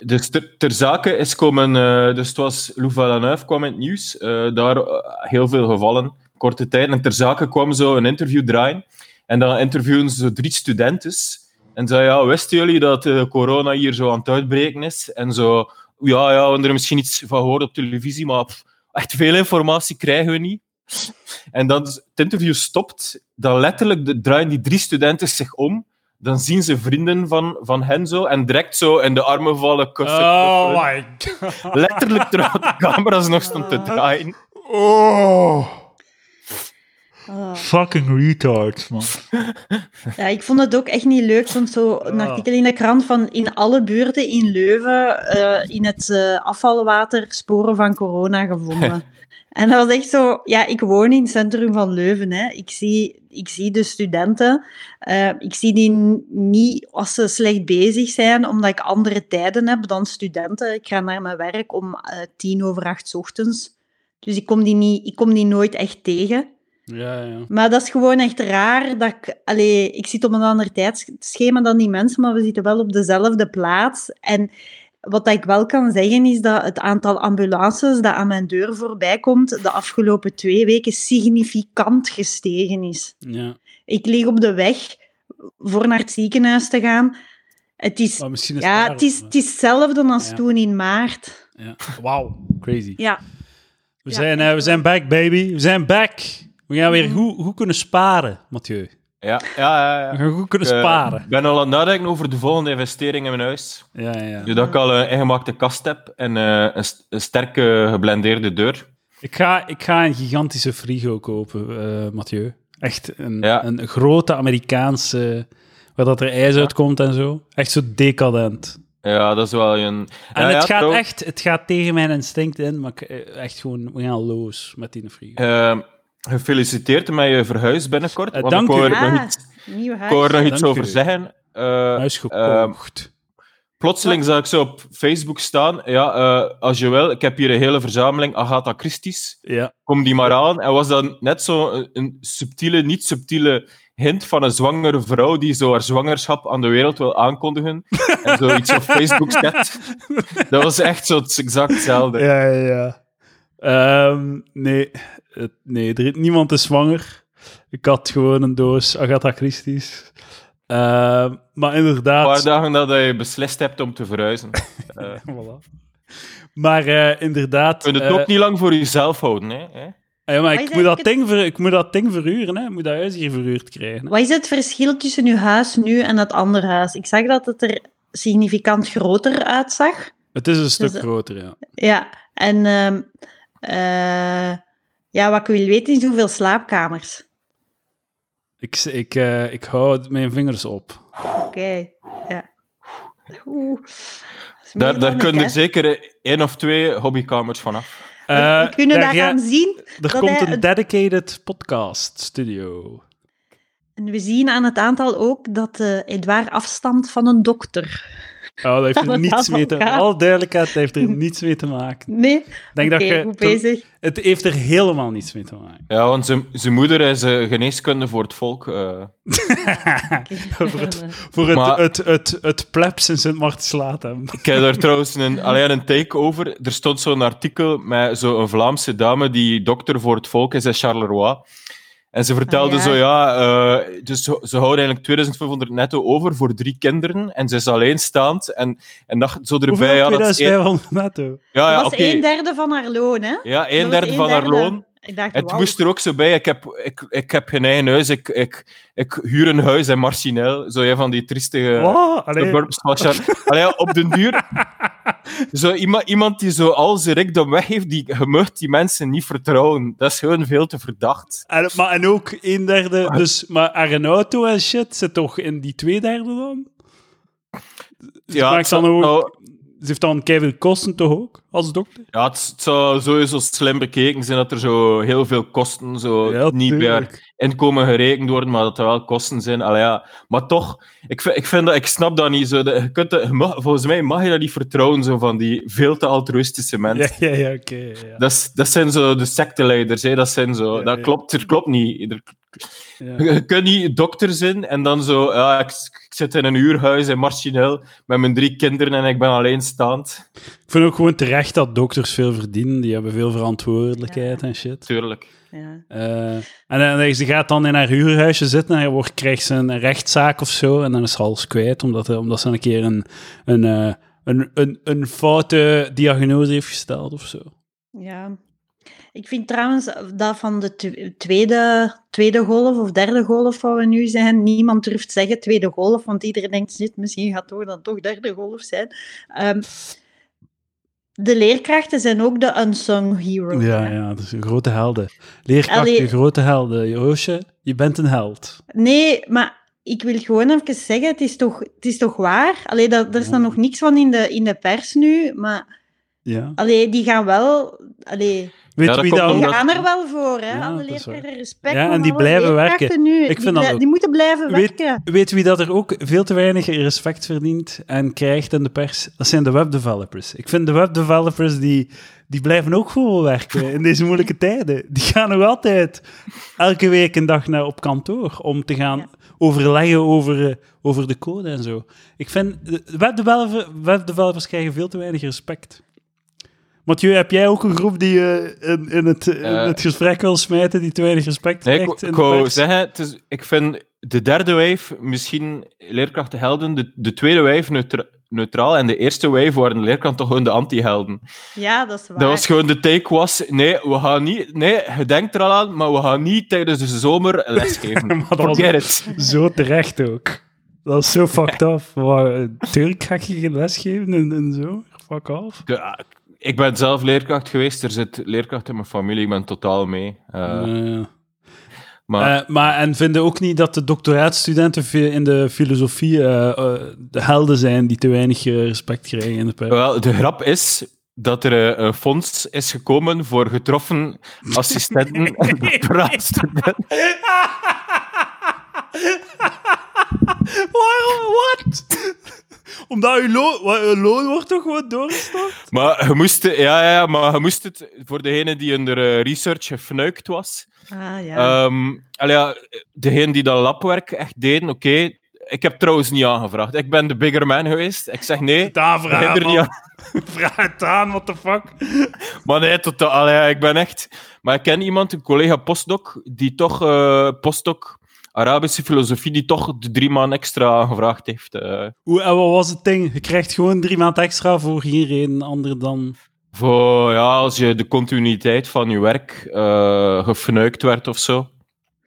Dus ter, ter zake is komen... eh, dus het was Louvain-la-Neuve kwam in het nieuws. daar heel veel gevallen. korte tijd. En ter zake kwam zo een interview draaien. En dan interviewen ze drie studenten. En zei, ja, wisten jullie dat eh, corona hier zo aan het uitbreken is? En zo, ja, ja, we hebben er misschien iets van gehoord op televisie, maar pff, echt veel informatie krijgen we niet. En dan het interview stopt, dan letterlijk de- draaien die drie studenten zich om. Dan zien ze vrienden van, van hen zo en direct zo in de armen vallen, kussen. Oh my god. Letterlijk terwijl de camera's nog stond te draaien. Oh. Ah. Fucking retards, man. Ja, ik vond het ook echt niet leuk. Ik vond zo een Ah. artikel in de krant van in alle buurten in Leuven eh, in het eh, afvalwater sporen van corona gevonden. en dat was echt zo... Ja, ik woon in het centrum van Leuven. Hè. Ik, zie, ik zie de studenten. eh, ik zie die niet als ze slecht bezig zijn, omdat ik andere tijden heb dan studenten. Ik ga naar mijn werk om tien over acht 's ochtends. Dus ik kom die, niet, ik kom die nooit echt tegen. Ja, ja. Maar dat is gewoon echt raar dat ik... Allee, ik zit op een ander tijdschema dan die mensen, maar we zitten wel op dezelfde plaats. En wat dat ik wel kan zeggen, is dat het aantal ambulances dat aan mijn deur voorbij komt de afgelopen twee weken significant gestegen is. ja. Ik lig op de weg voor naar het ziekenhuis te gaan. Het is, Maar misschien is ja, het is, het is hetzelfde als Ja. toen in maart. Ja. Wauw, crazy. Ja, We, Ja, zijn, eh, we zijn back, baby. We zijn back. We gaan weer Mhm. goed, goed kunnen sparen, Mathieu. Ja, ja, ja. We gaan goed kunnen Ik, eh, sparen. Ik ben al aan het nadenken over de volgende investering in mijn huis. Ja, ja. Zodat ik al een ingemaakte kast heb en eh, een, een sterke geblendeerde deur. Ik ga, ik ga een gigantische frigo kopen, eh Mathieu. Echt een, Ja. een grote Amerikaanse, waar dat er ijs Ja. uitkomt en zo. Echt zo decadent. Ja, dat is wel een... En Ja, het, ja, gaat trouw- echt, het gaat tegen mijn instinct in, maar ik, echt gewoon, we gaan los met die frigo. Eh, gefeliciteerd met je verhuis binnenkort. Eh, want dank ik u. er Ah, nog iets, nieuw ik er huis. nog iets Dank over u. zeggen. Eh, Huis gekocht. plotseling zag ik zo op Facebook staan. Ja, eh, als je wil, ik heb hier een hele verzameling Agatha Christie's. ja. Kom die maar aan. En was dan net zo een, een subtiele, niet subtiele hint van een zwangere vrouw die zo haar zwangerschap aan de wereld wil aankondigen. en zo iets op Facebook zet. Dat was echt zo het exact hetzelfde. Ja, ja, ja. Ehm, nee, het- nee er, niemand is zwanger. Ik had gewoon een doos Agatha Christie's. Ehm, maar Een inderdaad... paar dagen nadat je beslist hebt om te verhuizen. Eh, Voilà. Maar eh, inderdaad... je kunt het eh, ook niet lang voor jezelf houden. Hè? hè? ja, maar ik, moet dat ding ver, ik moet dat ding verhuren, hè. Ik moet dat huis hier verhuurd krijgen. hè. Wat is het verschil tussen uw huis nu en dat andere huis? Ik zag dat het er significant groter uitzag. Het is een stuk Dus, groter, ja. Ja, en ehm, eh, ja, wat ik wil weten is hoeveel slaapkamers. Ik, ik, eh, ik hou mijn vingers op. Oké, ja. Oeh. Daar, daar ik, kun je hè. zeker één of twee hobbykamers vanaf. Eh, We kunnen daar daaraan ga- zien. Er dat komt een het- dedicated podcast studio. En we zien aan het aantal ook dat eh Edouard afstamt van een dokter. Oh, dat heeft er niets mee te. Alle duidelijkheid, dat heeft er niets mee te maken. Nee? Denk dat je... goed bezig. Het heeft er helemaal niets mee te maken. Ja, want zijn moeder is eh, geneeskunde voor het volk. eh. voor het, voor het, Maar- het, het, het plebs in Sint Martens hem. Ik heb daar trouwens een, alleen een take over. Er stond zo'n artikel met zo'n Vlaamse dame die dokter voor het volk is in Charleroi. En ze vertelde Ah, ja. zo, ja, eh, dus ze, ze houden eigenlijk 2500 netto over voor drie kinderen. En ze is alleenstaand. En, en dacht zo erbij, Hoeveel? ja, dat is één, 2500 netto. ja, ja, dat oké. was een derde van haar loon, hè? Ja, een Dat derde een van haar derde. loon. Ik dacht, Het moest er ook zo bij. Ik heb, ik, ik heb geen eigen huis. Ik, ik, ik huur een huis in Marcinel. Zo een van die triestige... Wow, allee. suburbs van Char- Allee, ja, op den duur... Zo, iemand, iemand die zo al zijn rijkdom weggeeft, die, je mag die mensen niet vertrouwen. Dat is gewoon veel te verdacht. En, maar, en ook een derde, dus, maar haar auto en shit zit toch in die twee derde dan? Ja, maakt dan ook, nou, ze heeft dan keihard kosten toch ook, als dokter? ja, het, het zou sowieso slim bekeken zijn dat er zo heel veel kosten zo Ja, niet haar inkomen gerekend worden, maar dat er wel kosten zijn. Allee, ja. Maar toch, ik, vind- ik, vind dat, ik snap dat niet. Zo, je kunt mag- volgens mij mag je dat niet vertrouwen, zo van die veel te altruïstische mensen. Ja, ja, ja, oké. ja. Dat, dat zijn zo de secteleiders, hè. dat zijn zo... Dat klopt, er klopt niet. Er Ja. Je kunt niet dokter zijn en dan zo, ja, ik, ik zit in een huurhuis in Marcinel met mijn drie kinderen en ik ben alleenstaand. Ik vind ook gewoon terecht dat dokters veel verdienen. Die hebben veel verantwoordelijkheid en shit. Tuurlijk. Ja. Eh, en dan, ze gaat dan in haar huurhuisje zitten en dan wordt, krijgt ze een rechtszaak of zo. En dan is ze alles kwijt, omdat, omdat ze een keer een, een, eh, een, een, een foute diagnose heeft gesteld of zo. Ja. Ik vind trouwens dat van de tw- tweede, tweede golf of derde golf waar we nu zijn, niemand durft zeggen tweede golf, want iedereen denkt, "Shit, misschien gaat het dan toch derde golf zijn. Ehm, de leerkrachten zijn ook de unsung heroes. Ja, hè. ja, dat is een grote helden. Leerkrachten, Allee. grote helden. Joosje, je bent een held. Nee, maar ik wil gewoon even zeggen, het is toch, het is toch waar? Allee, dat, er staat nog niks van in de, in de pers nu, maar Ja. allee, die gaan wel... Allee, Weet Ja, dat wie dat die gaan er wel voor, hè? Ja, alle leerkrachten respect. Ja, en die blijven werken. Nu. Ik die, vind dat blij- ook. die moeten blijven Weet, werken. weet wie dat er ook veel te weinig respect verdient en krijgt in de pers? Dat zijn de webdevelopers. Ik vind de webdevelopers, die, die blijven ook gewoon werken in deze moeilijke tijden. Die gaan nog altijd elke week een dag naar op kantoor om te gaan Ja. overleggen over, eh, over de code en zo. Ik vind, de webdeveloper, webdevelopers krijgen veel te weinig respect. Mathieu, heb jij ook een groep die je in, in, het, in Eh. het gesprek wil smijten die te weinig respect Nee, krijgt? ik, in ik wou zeggen, het is, ik vind de derde wave misschien leerkrachten helden, de, de tweede wave neutra- neutraal en de eerste wave waren de leerkrachten toch gewoon de anti-helden. Ja, dat is waar. Dat was gewoon de take was, nee, we gaan niet, nee, je denkt er al aan, maar we gaan niet tijdens de zomer lesgeven. Maar dat was- Forget it. Zo terecht ook. Dat is zo fucked up. Maar, Tuurlijk ga je geen les geven en, en zo. Fuck off. Ja, ik ben zelf leerkracht geweest, er zit leerkracht in mijn familie, ik ben totaal mee. Eh, maar eh, maar en vinden ook niet dat de doctoraatstudenten in de filosofie eh, de helden zijn die te weinig respect krijgen in de pers? Wel, de grap is dat er een fonds is gekomen voor getroffen assistenten en doctoraatstudenten. Waarom? Wat? Omdat uw loon, loon wordt toch gewoon doorgestort? Maar je moest, ja, ja, maar je moest het voor degene die in de eh, research gefnuikt was. Ah, ja. Ehm allee, ja, degene die dat labwerk echt deden, oké. Ik heb trouwens niet aangevraagd. Ik ben de bigger man geweest. Ik zeg nee. Het aanvragen, begin er niet aan. Vraag het aan, what the fuck? Maar nee, totaal. Allee, ja, ik ben echt. Maar ik ken iemand, een collega postdoc, die toch eh, postdoc Arabische filosofie, die toch de drie maanden extra aangevraagd heeft. eh, Hoe, en wat was het ding? Je krijgt gewoon drie maanden extra voor geen reden andere dan... voor ja, als je de continuïteit van je werk eh gefnuikt werd of zo.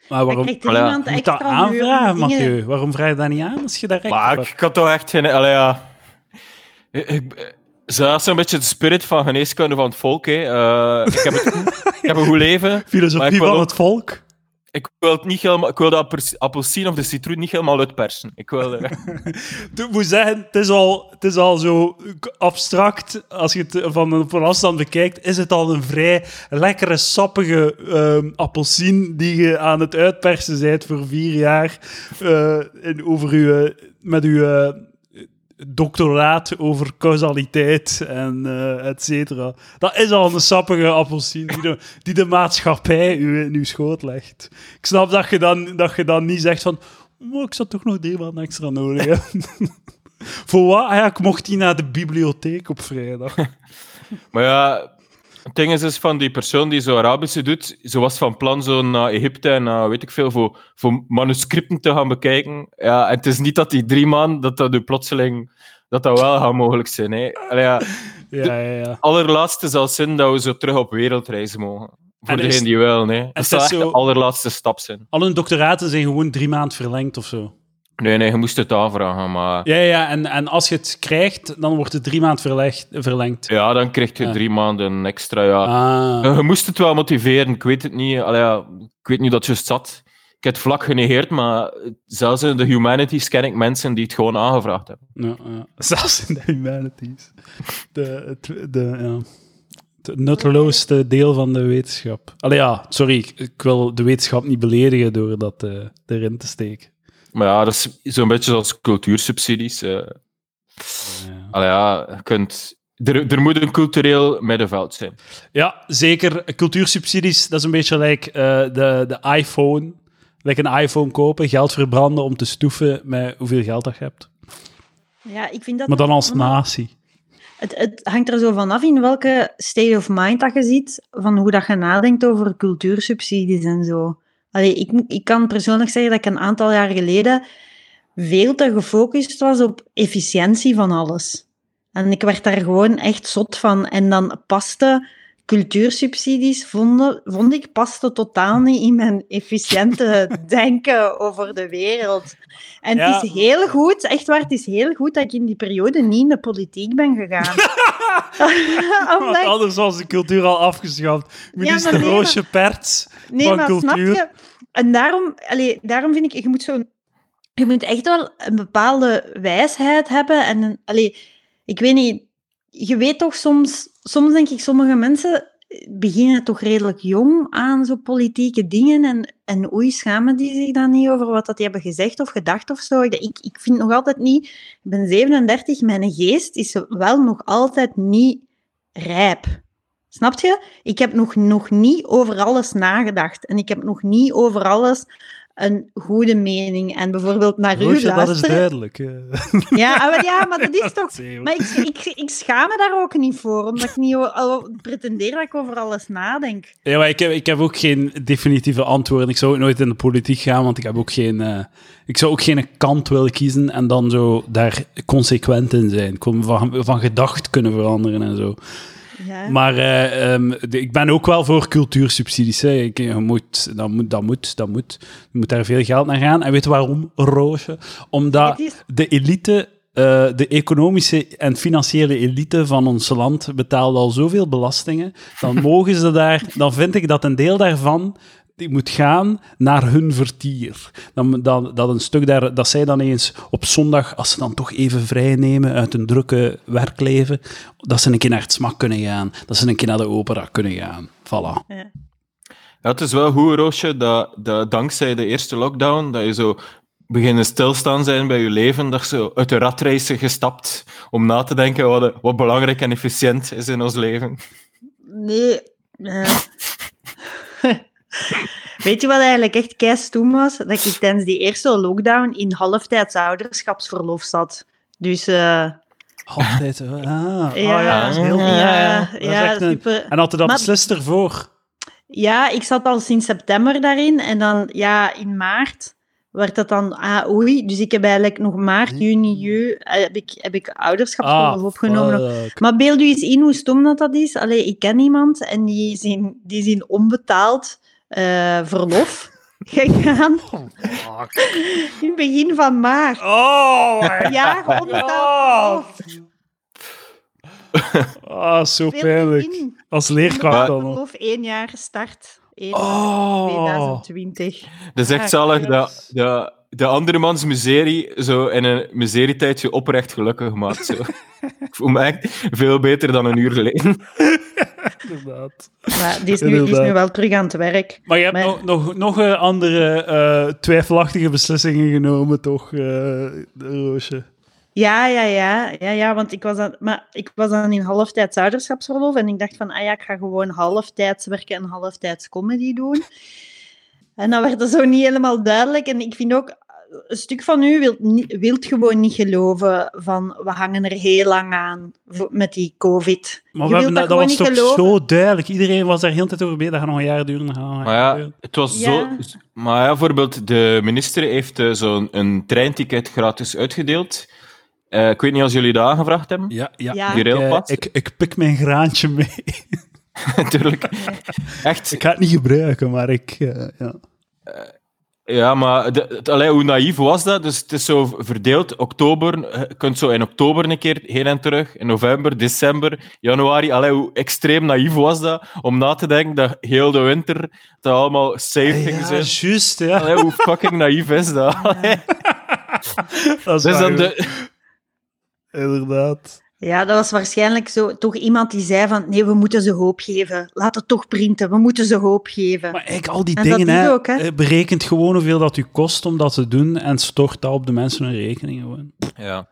Maar waarom... er Allee, Je moet dat extra aanvragen, Mathieu. Waarom vraag je dat niet aan als je daar recht Maar op ik, ik had toch echt geen. Allee, ja. Ik, ik, dat is een beetje de spirit van geneeskunde van het volk. Hè. Eh, ik, heb het ik heb een goed leven. Filosofie ik van ook- het volk. Ik wil, het niet helemaal, ik wil de appels- appelsien of de citroen niet helemaal uitpersen. Ik wil, eh, Ik moet zeggen, het is al, het is al zo abstract. Als je het van, van afstand bekijkt, is het al een vrij lekkere, sappige ehm appelsien die je aan het uitpersen bent voor vier jaar eh, in, over uw, met uw eh, doctoraat over causaliteit en eh et cetera. Dat is al een sappige appelsien die de, die de maatschappij u in uw schoot legt. Ik snap dat je dan, dat je dan niet zegt van... "Maar ik zou toch nog maanden extra nodig hebben. Voor wat? Ah ja, ik mocht niet naar de bibliotheek op vrijdag. maar ja, het ding is van die persoon die zo Arabische doet, ze was van plan zo naar Egypte en weet ik veel, voor, voor manuscripten te gaan bekijken. Ja, en het is niet dat die drie maanden, dat dat nu plotseling, dat dat wel gaat mogelijk zijn. Hè. Allee, ja, Ja, ja, ja. allerlaatste zal zijn dat we zo terug op wereldreizen mogen. Voor En is- degene die wel, nee. Dat zal echt zo- de allerlaatste stap zijn. Al hun doctoraten zijn gewoon drie maanden verlengd of zo. Nee, nee, je moest het aanvragen, maar... Ja, ja, en, en als je het krijgt, dan wordt het drie maanden verlegd, verlengd. Ja, dan krijg je Ja. drie maanden extra, ja. Ah. Je moest het wel motiveren, ik weet het niet. Allee, ja, ik weet niet dat juist zat. Ik heb het vlak genegeerd, maar zelfs in de humanities ken ik mensen die het gewoon aangevraagd hebben. Ja, ja. Zelfs in de humanities. De, het, de, ja. het nutteloosste deel van de wetenschap. Allee, ja, sorry, ik, ik wil de wetenschap niet beledigen door dat eh, erin te steken. Maar ja, dat is zo'n beetje zoals cultuursubsidies. eh. Ja. Allee, ja, je kunt... Er, er moet een cultureel middenveld zijn. Ja, zeker. Cultuursubsidies, dat is een beetje like eh, de, de iPhone. Like een iPhone kopen, geld verbranden om te stoeven met hoeveel geld dat je hebt. Ja, ik vind dat Maar dan als natie. Het, het hangt er zo vanaf in welke state of mind dat je ziet, van hoe dat je nadenkt over cultuursubsidies en zo. Ik, ik kan persoonlijk zeggen dat ik een aantal jaar geleden veel te gefocust was op efficiëntie van alles. En ik werd daar gewoon echt zot van. En dan paste cultuursubsidies, vonden, vond ik, paste totaal niet in mijn efficiënte denken over de wereld. En Ja. het is heel goed, echt waar, het is heel goed dat ik in die periode niet in de politiek ben gegaan. Want ik- anders was de cultuur al afgeschaft. Ja, Minister maar nee, Roosje Perts Nee, van maar snap cultuur. je? En daarom, allee, daarom vind ik, je moet, zo, je moet echt wel een bepaalde wijsheid hebben. En, een- allee, ik weet niet, je weet toch soms, soms denk ik, sommige mensen beginnen toch redelijk jong aan zo politieke dingen. En, en oei, schamen die zich dan niet over wat dat die hebben gezegd of gedacht of zo. Ik, ik, vind nog altijd niet, ik ben 37, mijn geest is wel nog altijd niet rijp. Snap je? Ik heb nog, nog niet over alles nagedacht. En ik heb nog niet over alles een goede mening. En bijvoorbeeld naar u Roosje, dat is luisteren. duidelijk. Ja, maar, ja, maar dat is toch... Maar ik, ik, ik schaam me daar ook niet voor, omdat ik niet al pretendeer dat ik over alles nadenk. Ja, maar ik heb, ik heb ook geen definitieve antwoorden. Ik zou ook nooit in de politiek gaan, want ik heb ook geen... eh, ik zou ook geen kant willen kiezen en dan zo daar consequent in zijn. Van, van gedacht kunnen veranderen en zo. Ja. Maar eh, ehm, de- ik ben ook wel voor cultuursubsidies. Hè. Ik, je moet, dat, moet, dat, moet, dat moet. Je moet daar veel geld naar gaan. En weet je waarom, Roosje? Omdat is- de elite, eh, de economische en financiële elite van ons land betaalt al zoveel belastingen. Dan mogen ze daar, dan vind ik dat een deel daarvan die moet gaan naar hun vertier. Dan, dan, dat een stuk daar, dat zij dan eens op zondag, als ze dan toch even vrij nemen uit hun drukke werkleven, dat ze een keer naar het smak kunnen gaan, dat ze een keer naar de opera kunnen gaan. Voilà. Ja. Ja, het is wel goed, Roosje, dat, dat dankzij de eerste lockdown, dat je zo beginnen stilstaan zijn bij je leven, dat je zo uit de ratrace gestapt om na te denken wat, wat belangrijk en efficiënt is in ons leven. Nee. eh. Weet je wat eigenlijk echt keistoem was? Dat ik tijdens die eerste lockdown in halftijds ouderschapsverlof zat. Dus eh, Altijd. Ah, ah, ja, ja, dat is heel ja, Dat is ja, een- super. En had je dat Maar- beslist ervoor? Ja, ik zat al sinds september daarin. En dan, ja, in maart werd dat dan, ah, oei. Dus ik heb eigenlijk nog maart, juni, juli, eh, heb ik, heb ik ouderschapsverlof Ah, opgenomen. fuck. Maar beeld u eens in hoe stom dat, dat is. Allee, ik ken iemand en die is in, die is in onbetaald verlof gegaan in het begin van maart. Oh, Ja, verlof. Ah, zo pijnlijk. Als leerkracht dan. Verlof één jaar start. 1 Oh. 2020. Dat is echt Ja, zalig klopt. dat de, de andermans miserie zo in een miserietijdje oprecht gelukkig maakt. Zo. Ik voel me echt veel beter dan een uur geleden. Inderdaad. Maar die is, nu, die is nu wel terug aan het werk. Maar je hebt Maar- nog, nog, nog eh, andere eh, twijfelachtige beslissingen genomen, toch, eh, Roosje? Ja, ja, ja, ja, ja, want ik was, dan, maar ik was dan in halftijds ouderschapsverlof en ik dacht van, ah ja, ik ga gewoon halftijds werken en halftijds comedy doen. En dan werd dat zo niet helemaal duidelijk. En ik vind ook, een stuk van u wilt, niet- wilt gewoon niet geloven van, we hangen er heel lang aan met die covid. Maar dat, dat dat was toch geloven. zo duidelijk. Iedereen was daar heel tijd over bezig. Dat gaat nog een jaar duren. Een Maar ja, duren. het was Ja. zo. Maar ja, bijvoorbeeld, de minister heeft eh, zo'n een treinticket gratis uitgedeeld. Eh, ik weet niet als jullie dat aangevraagd hebben. Ja, ja. Ja. Die Ik, eh, ik, ik pik mijn graantje mee. Natuurlijk. Echt. ik ga het niet gebruiken, maar ik... eh, ja. Ja, maar de, het- allee, hoe naïef was dat? Dus het is zo verdeeld. Oktober, je kunt zo in oktober een keer heen en terug. In november, december, januari. Allee, hoe extreem naïef was dat? Om na te denken dat heel de winter dat allemaal safe ging Ja, zijn. juist, ja. Allee, hoe fucking naïef is dat? Dat is Dus waar, dan de, Inderdaad. Ja, dat was waarschijnlijk zo, toch iemand die zei van, nee, we moeten ze hoop geven. Laat het toch printen, we moeten ze hoop geven. Maar eigenlijk al die En dat dingen, is hè, ook, hè. eh, berekent gewoon hoeveel dat u kost om dat te doen en stort dat op de mensen hun rekening gewoon. ja.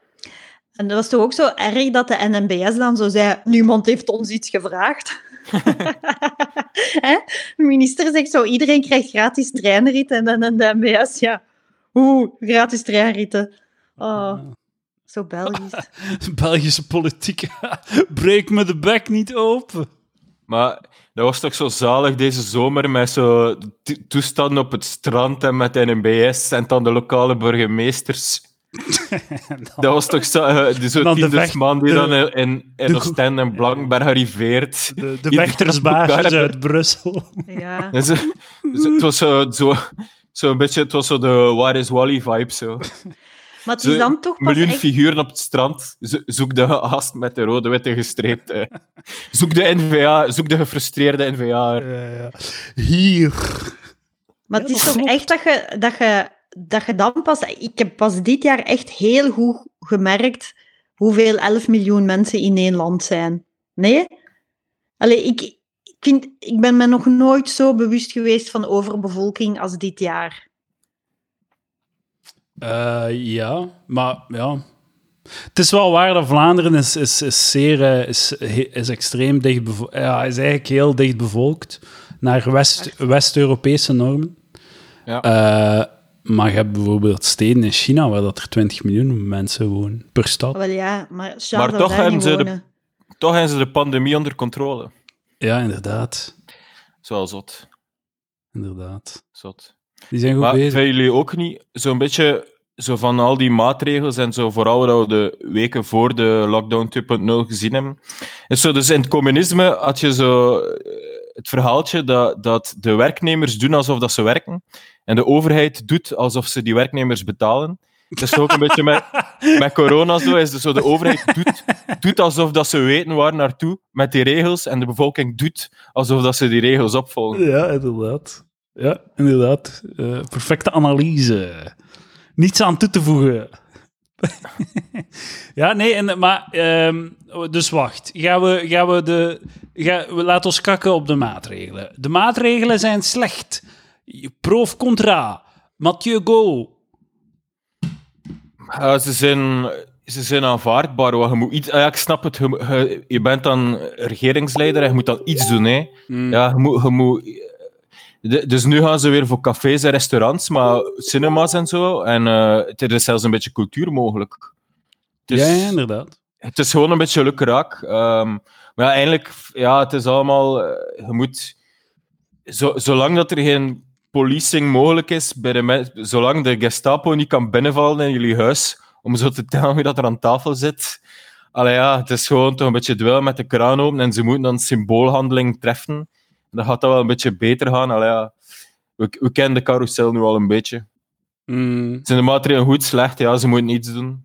En dat was toch ook zo erg dat de NMBS dan zo zei, niemand heeft ons iets gevraagd. Hè? De minister zegt zo, iedereen krijgt gratis treinritten. En dan de MBS, ja, oeh, gratis treinritten. Oh, zo Belgisch. Belgische politiek. Breek me de bek niet open. Maar dat was toch zo zalig deze zomer met zo to- toestanden op het strand en met NMBS en dan de lokale burgemeesters. Dat was toch zo, eh, die zo'n man die de- dan in, in, in de Oostende en Blankenberg arriveert. De, de uit Brussel. Ja. En zo, zo- het was zo, zo, zo een beetje, het was zo de Where is Wally vibe. Zo. Maar het is Zo, dan toch pas miljoen echt... figuren op het strand. Zo- Zoek de gast met de rode-witte gestreepte. Zoek de NVA, zoek de gefrustreerde NVA. Ja, ja. Hier. Maar Ja, het is toch klopt. echt dat je, dat, je, dat je dan pas... Ik heb pas dit jaar echt heel goed gemerkt hoeveel 11 miljoen mensen in één land zijn. Nee? Allee, ik, ik, vind, ik ben me nog nooit zo bewust geweest van overbevolking als dit jaar. Eh, ja, maar ja. Het is wel waar dat Vlaanderen is, is, is zeer, eh, is, is extreem dicht bevolkt. Ja, is eigenlijk heel dicht bevolkt naar West- West-Europese normen. Ja. Eh, maar je hebt bijvoorbeeld steden in China waar dat er 20 miljoen mensen wonen per stad. Wel ja, maar Maar toch hebben ze de-. Toch hebben ze de pandemie onder controle. Ja, inderdaad. Zo zot. Inderdaad. zot. Die zijn goed Maar bezig. vinden jullie ook niet zo'n beetje zo van al die maatregels en zo, vooral wat we de weken voor de lockdown 2.0 gezien hebben? Is zo, dus in het communisme had je zo eh, het verhaaltje dat, dat de werknemers doen alsof dat ze werken en de overheid doet alsof ze die werknemers betalen. Dat is ook een beetje met, met corona zo. Is dus zo de overheid doet, doet alsof dat ze weten waar naartoe met die regels en de bevolking doet alsof dat ze die regels opvolgen. Ja, inderdaad. Ja, inderdaad. Eh, perfecte analyse. Niets aan toe te voegen. ja, nee, en, maar... ehm, dus wacht. Gaan we, gaan we de... Ga, we laten ons kakken op de maatregelen. De maatregelen zijn slecht. Pro of contra? Mathieu Go. Ze, zijn, ze zijn aanvaardbaar. Je, moet iets, ah ja, ik snap het. Je, bent dan regeringsleider en je moet dan iets doen. Hè. Ja, je moet, je moet, de- dus nu gaan ze weer voor cafés en restaurants, maar cinema's en zo. En eh, er is zelfs een beetje cultuur mogelijk. Is, ja, inderdaad. het is gewoon een beetje lukraak. Ehm maar ja, eigenlijk, ja, het is allemaal... eh, je moet... Zo, zolang dat er geen policing mogelijk is, bij de zolang de Gestapo niet kan binnenvallen in jullie huis, om zo te tellen wie dat er aan tafel zit... Allee, ja, het is gewoon toch een beetje dweilen met de kraan open en ze moeten dan symboolhandeling treffen. En dan gaat dat wel een beetje beter gaan. Allee, ja. we, we kennen de carousel nu al een beetje. Mm, Zijn de maatregelen goed, slecht? Ja, ze moeten iets doen.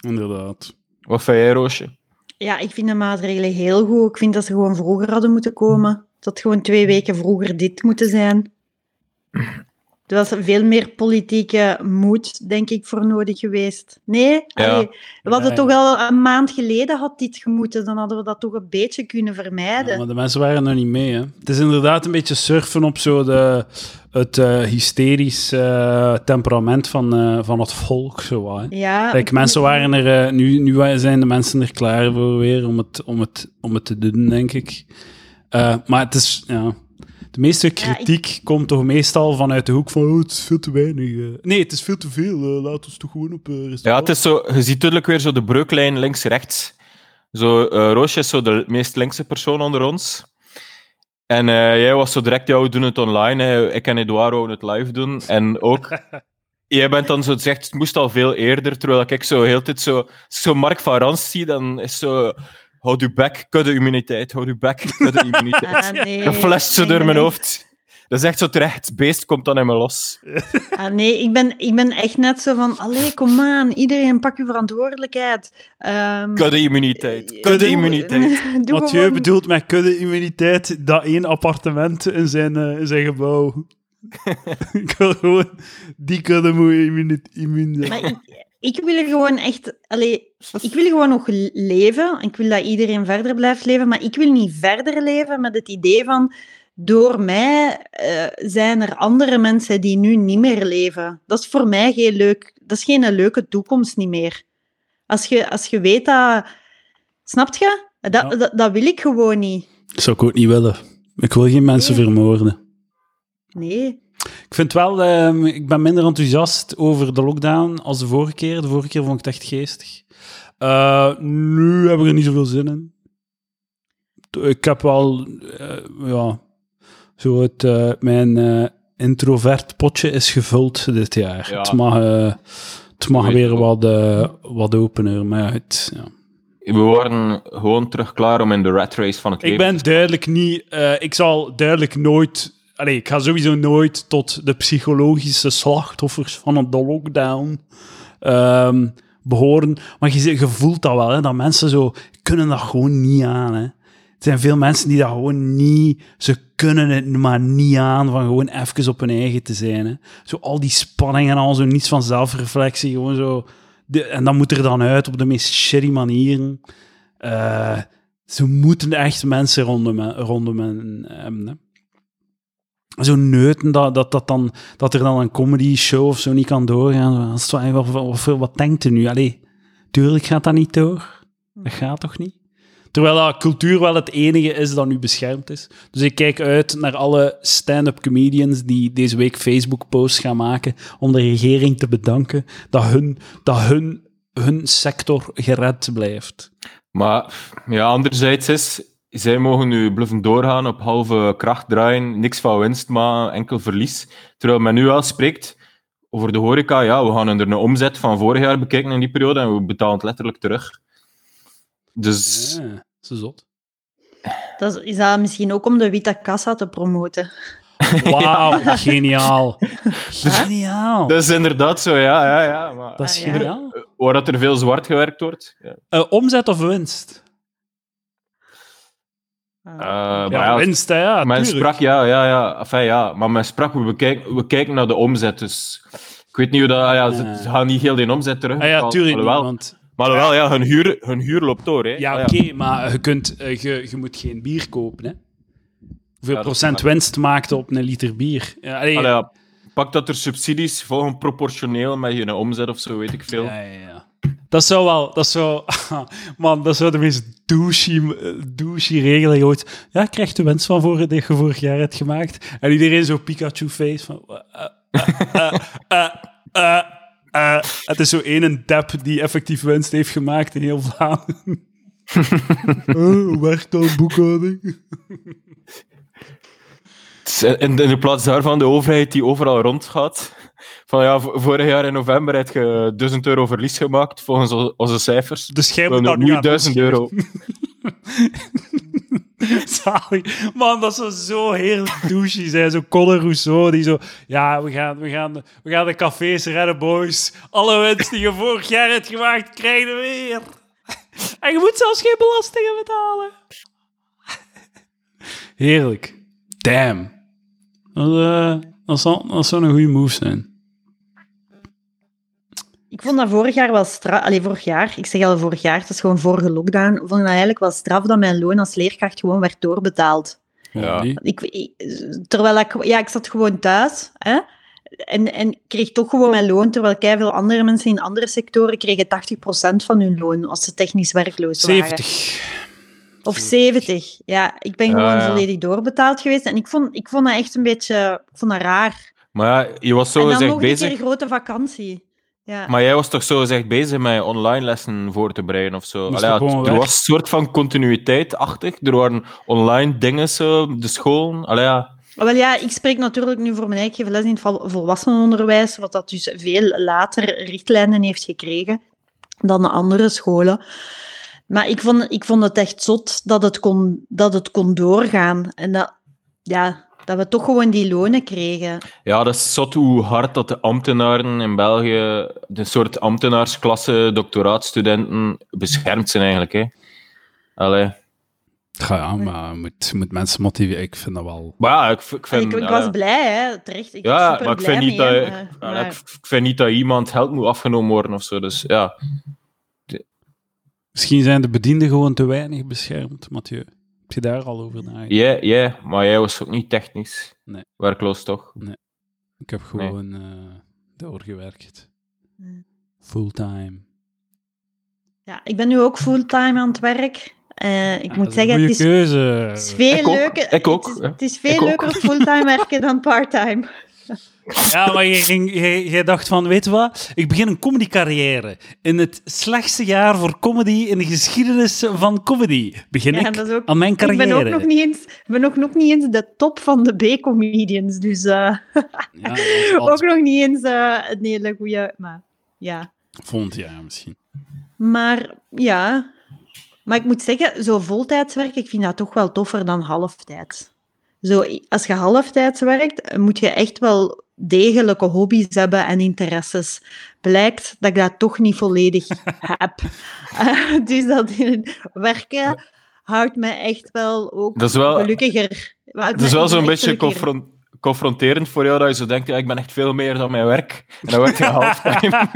inderdaad. Wat vind jij, Roosje? Ja, ik vind de maatregelen heel goed. Ik vind dat ze gewoon vroeger hadden moeten komen. Dat gewoon twee weken vroeger dit moeten zijn. Er was veel meer politieke moed, denk ik, voor nodig geweest. Nee? Ja. Allee, we hadden Ja, toch al een maand geleden had dit gemoeten. Dan hadden we dat toch een beetje kunnen vermijden. Ja, maar de mensen waren er niet mee. Hè. Het is inderdaad een beetje surfen op zo de, het eh, hysterisch eh, temperament van, eh, van het volk. Zo, hè. Ja, Kijk, mensen waren er, nu, nu zijn de mensen er klaar voor weer om het, om het, om het te doen, denk ik. Eh, maar het is, ja, de meeste ik- kritiek komt toch meestal vanuit de hoek van, oh, het is veel te weinig. eh. Nee, het is veel te veel, eh, laat ons toch gewoon op eh, Ja, restaurant. het is zo, je ziet duidelijk weer zo de breuklijn links-rechts. Zo, eh, Roosje is zo de meest linkse persoon onder ons. En eh, jij was zo direct, ja, we doen het online. Hè. Ik en Eduardo wouden het live doen. En ook, jij bent dan zo zegt, het moest al veel eerder, terwijl ik zo heel tijd zo, zo Mark van Rans zie, dan is zo, houd uw bek, kudde immuniteit, houd uw bek, kudde immuniteit. Ah, nee. Dat Nee, door mijn hoofd. Dat is echt zo terecht, het beest komt dan in me los. Ah, nee, ik ben, ik ben echt net zo van, allee, kom aan, iedereen pak je verantwoordelijkheid. Ehm, Kudde immuniteit, doe- kudde immuniteit. doe Mathieu gewoon- bedoelt met kudde-immuniteit dat één appartement in zijn, eh, in zijn gebouw. ik wil gewoon die kudde moet immuun immuun zijn. Ik, wil gewoon echt... Allee, ik wil gewoon nog le- leven. Ik wil dat iedereen verder blijft leven. Maar ik wil niet verder leven met het idee van... Door mij eh, zijn er andere mensen die nu niet meer leven. Dat is voor mij geen leuk... Dat is geen leuke toekomst niet meer. Als je, als je weet dat... Snap je? Dat, Ja. dat, dat wil ik gewoon niet. Dat zou ik ook niet willen. Ik wil geen mensen Nee. vermoorden. Nee. Ik vind wel, ehm, ik ben minder enthousiast over de lockdown als de vorige keer. De vorige keer vond ik het echt geestig. Eh, nu heb ik er niet zoveel zin in. Ik heb wel, eh, ja, zo het, eh, mijn introvert potje is gevuld dit jaar. Ja. Het mag, het mag Weet weer ik wat, wat opener, maar het, ja. We worden gewoon terug klaar om in de rat race van het Ik leven ben duidelijk niet... ik zal duidelijk nooit... Allee, ik ga sowieso nooit tot de psychologische slachtoffers van de lockdown ehm, behoren. Maar je, voelt dat wel, hè, dat mensen zo... kunnen dat gewoon niet aan, hè. Er zijn veel mensen die dat gewoon niet... Ze kunnen het maar niet aan van gewoon even op hun eigen te zijn, hè. Zo al die spanning en al zo, niets van zelfreflectie, gewoon zo... En dat moet er dan uit op de meest shitty manieren. Eh, ze moeten echt mensen rondom, rondom hebben. Hè. Zo neuten dat, dat, dat, dan, dat er dan een comedy show of zo niet kan doorgaan. Wat, wat, wat, wat denkt u nu? Allee, tuurlijk gaat dat niet door. Dat gaat toch niet? Terwijl dat cultuur wel het enige is dat nu beschermd is. Dus ik kijk uit naar alle stand-up comedians die deze week Facebook-posts gaan maken om de regering te bedanken dat hun, dat hun, hun sector gered blijft. Maar ja, anderzijds is, zij mogen nu bluffen doorgaan op halve kracht draaien, niks van winst, maar enkel verlies. Terwijl men nu wel spreekt over de horeca, ja, we gaan er een omzet van vorig jaar bekijken in die periode en we betalen het letterlijk terug. Dus Ja, zo zot. Dat is, is dat misschien ook om de witte kassa te promoten? Wauw, geniaal. Geniaal. dat is inderdaad zo, ja, ja, ja. Maar Dat is Ah, ja. geniaal. waar dat er veel zwart gewerkt wordt. Ja. Eh, omzet of winst? Maar Ja, winst, hè, ja, men tuurlijk. sprak, ja, ja, ja, enfin, ja, maar men sprak, we kijken, we kijken naar de omzet, dus ik weet niet hoe dat, ah ja, ze, gaan niet heel die omzet terug. Ah, ja, tuurlijk Alhoewel- want... Maar alhoewel, ja, hun huur, hun huur loopt door, hè. Ja, Ah, oké, maar je, kunt, eh, je, je moet geen bier kopen, hè. Hoeveel procent winst maakte op een liter bier? Ja, allee, Allee, ja, pak dat er subsidies volgen proportioneel met je omzet of zo, weet ik veel. Ja, ja, ja. Dat zou wel, dat zou, man, dat zou de meest douchey, douchey regeling ooit. Ja, krijgt de winst van voor, die je vorig jaar hebt gemaakt. En iedereen zo Pikachu-face van. eh, eh, eh. Het is zo één dep die effectief winst heeft gemaakt in heel Vlaanderen. Hoe werkt dat boekhouding? Het in de plaats daarvan de overheid die overal rondgaat. Van ja, vorig jaar in november heb je 1000 euro verlies gemaakt, volgens onze cijfers. Dus jij We moet nu nu aan 1000 euro. Zalig. Man, dat zou zo heerlijk douchey zijn. Zo Conor Rousseau, die zo... Ja, we gaan, we, gaan, we gaan de cafés redden, boys. Alle winst die je vorig jaar hebt gemaakt, krijg je weer. En je moet zelfs geen belastingen betalen. Heerlijk. Damn. Dat, eh, dat, zal, dat zou een goede move zijn. Ik vond dat vorig jaar wel straf. Allee, vorig jaar. Ik zeg al vorig jaar, het is gewoon vorige lockdown. Ik vond dat eigenlijk wel straf dat mijn loon als leerkracht gewoon werd doorbetaald. Ja. Ik, ik- terwijl ik, ja, ik zat gewoon thuis. Hè? En, en kreeg toch gewoon mijn loon, terwijl veel andere mensen in andere sectoren kregen 80% van hun loon als ze technisch werkloos waren. 70. Of 70. Ja, ik ben gewoon ja. volledig doorbetaald geweest. En ik vond, ik vond dat echt een beetje ik vond dat raar. Maar ja, je was zo en dan nog een bezig. keer grote vakantie. Ja. Maar jij was toch zo gezegd bezig met online lessen voor te bereiden of zo? Allee, er weg? was een soort van continuïteit achter. Er waren online dingen, zo, de school. Allee, ja. Maar Wel ja, ik spreek natuurlijk nu voor mijn eigen les in het vol- volwassenenonderwijs, wat dat dus veel later richtlijnen heeft gekregen dan de andere scholen. Maar ik vond, ik vond het echt zot dat het kon, dat het kon doorgaan. En dat, ja, dat we toch gewoon die lonen kregen. ja, dat is zot hoe hard dat de ambtenaren in België, de soort ambtenaarsklasse, doctoraatstudenten, beschermd zijn eigenlijk. Hè. Allee. Ja, ja, maar je moet, moet mensen motiveren. Ik vind dat wel... Maar ja, ik, ik vind... ik, was blij, hè, terecht. Ik was Ja, super maar ik blij vind, niet dat, maar- ik, ik vind niet dat iemand geld moet afgenomen worden of zo. Dus ja. Misschien zijn de bedienden gewoon te weinig beschermd, Mathieu. Heb je daar al over nagedacht? Jij, jij, maar jij was ook niet technisch. Nee. Werkloos toch? Ik heb gewoon eh, doorgewerkt. Hmm. Fulltime. Ja, ik ben nu ook fulltime aan het werk. Eh, ik Ja, moet zeggen, het is, het is veel Ik ook, leuker. ik ook, Het is, hè. het is veel Ik ook. leuker fulltime werken dan parttime. Ja, maar je, ging, je, je dacht van, weet je wat? Ik begin een comedycarrière. In het slechtste jaar voor comedy in de geschiedenis van comedy. Begin Ja, ik ook- aan mijn Ik carrière. ben ook nog niet eens, ik ben ook nog niet eens de top van de B-comedians. Dus eh, Ja, ook nog niet eens eh, een hele goede. Maar ja. volgend jaar misschien. Maar ja. Maar ik moet zeggen, zo voltijds werken, ik vind dat toch wel toffer dan halftijds. Zo, als je halftijds werkt, moet je echt wel degelijke hobby's hebben en interesses. Blijkt dat ik dat toch niet volledig heb. Eh, dus dat werken houdt mij echt wel ook Dat is wel- gelukkiger. Het is wel zo'n beetje confron- confronterend voor jou dat je zo denkt, ja, ik ben echt veel meer dan mijn werk. En dan werk je halftime.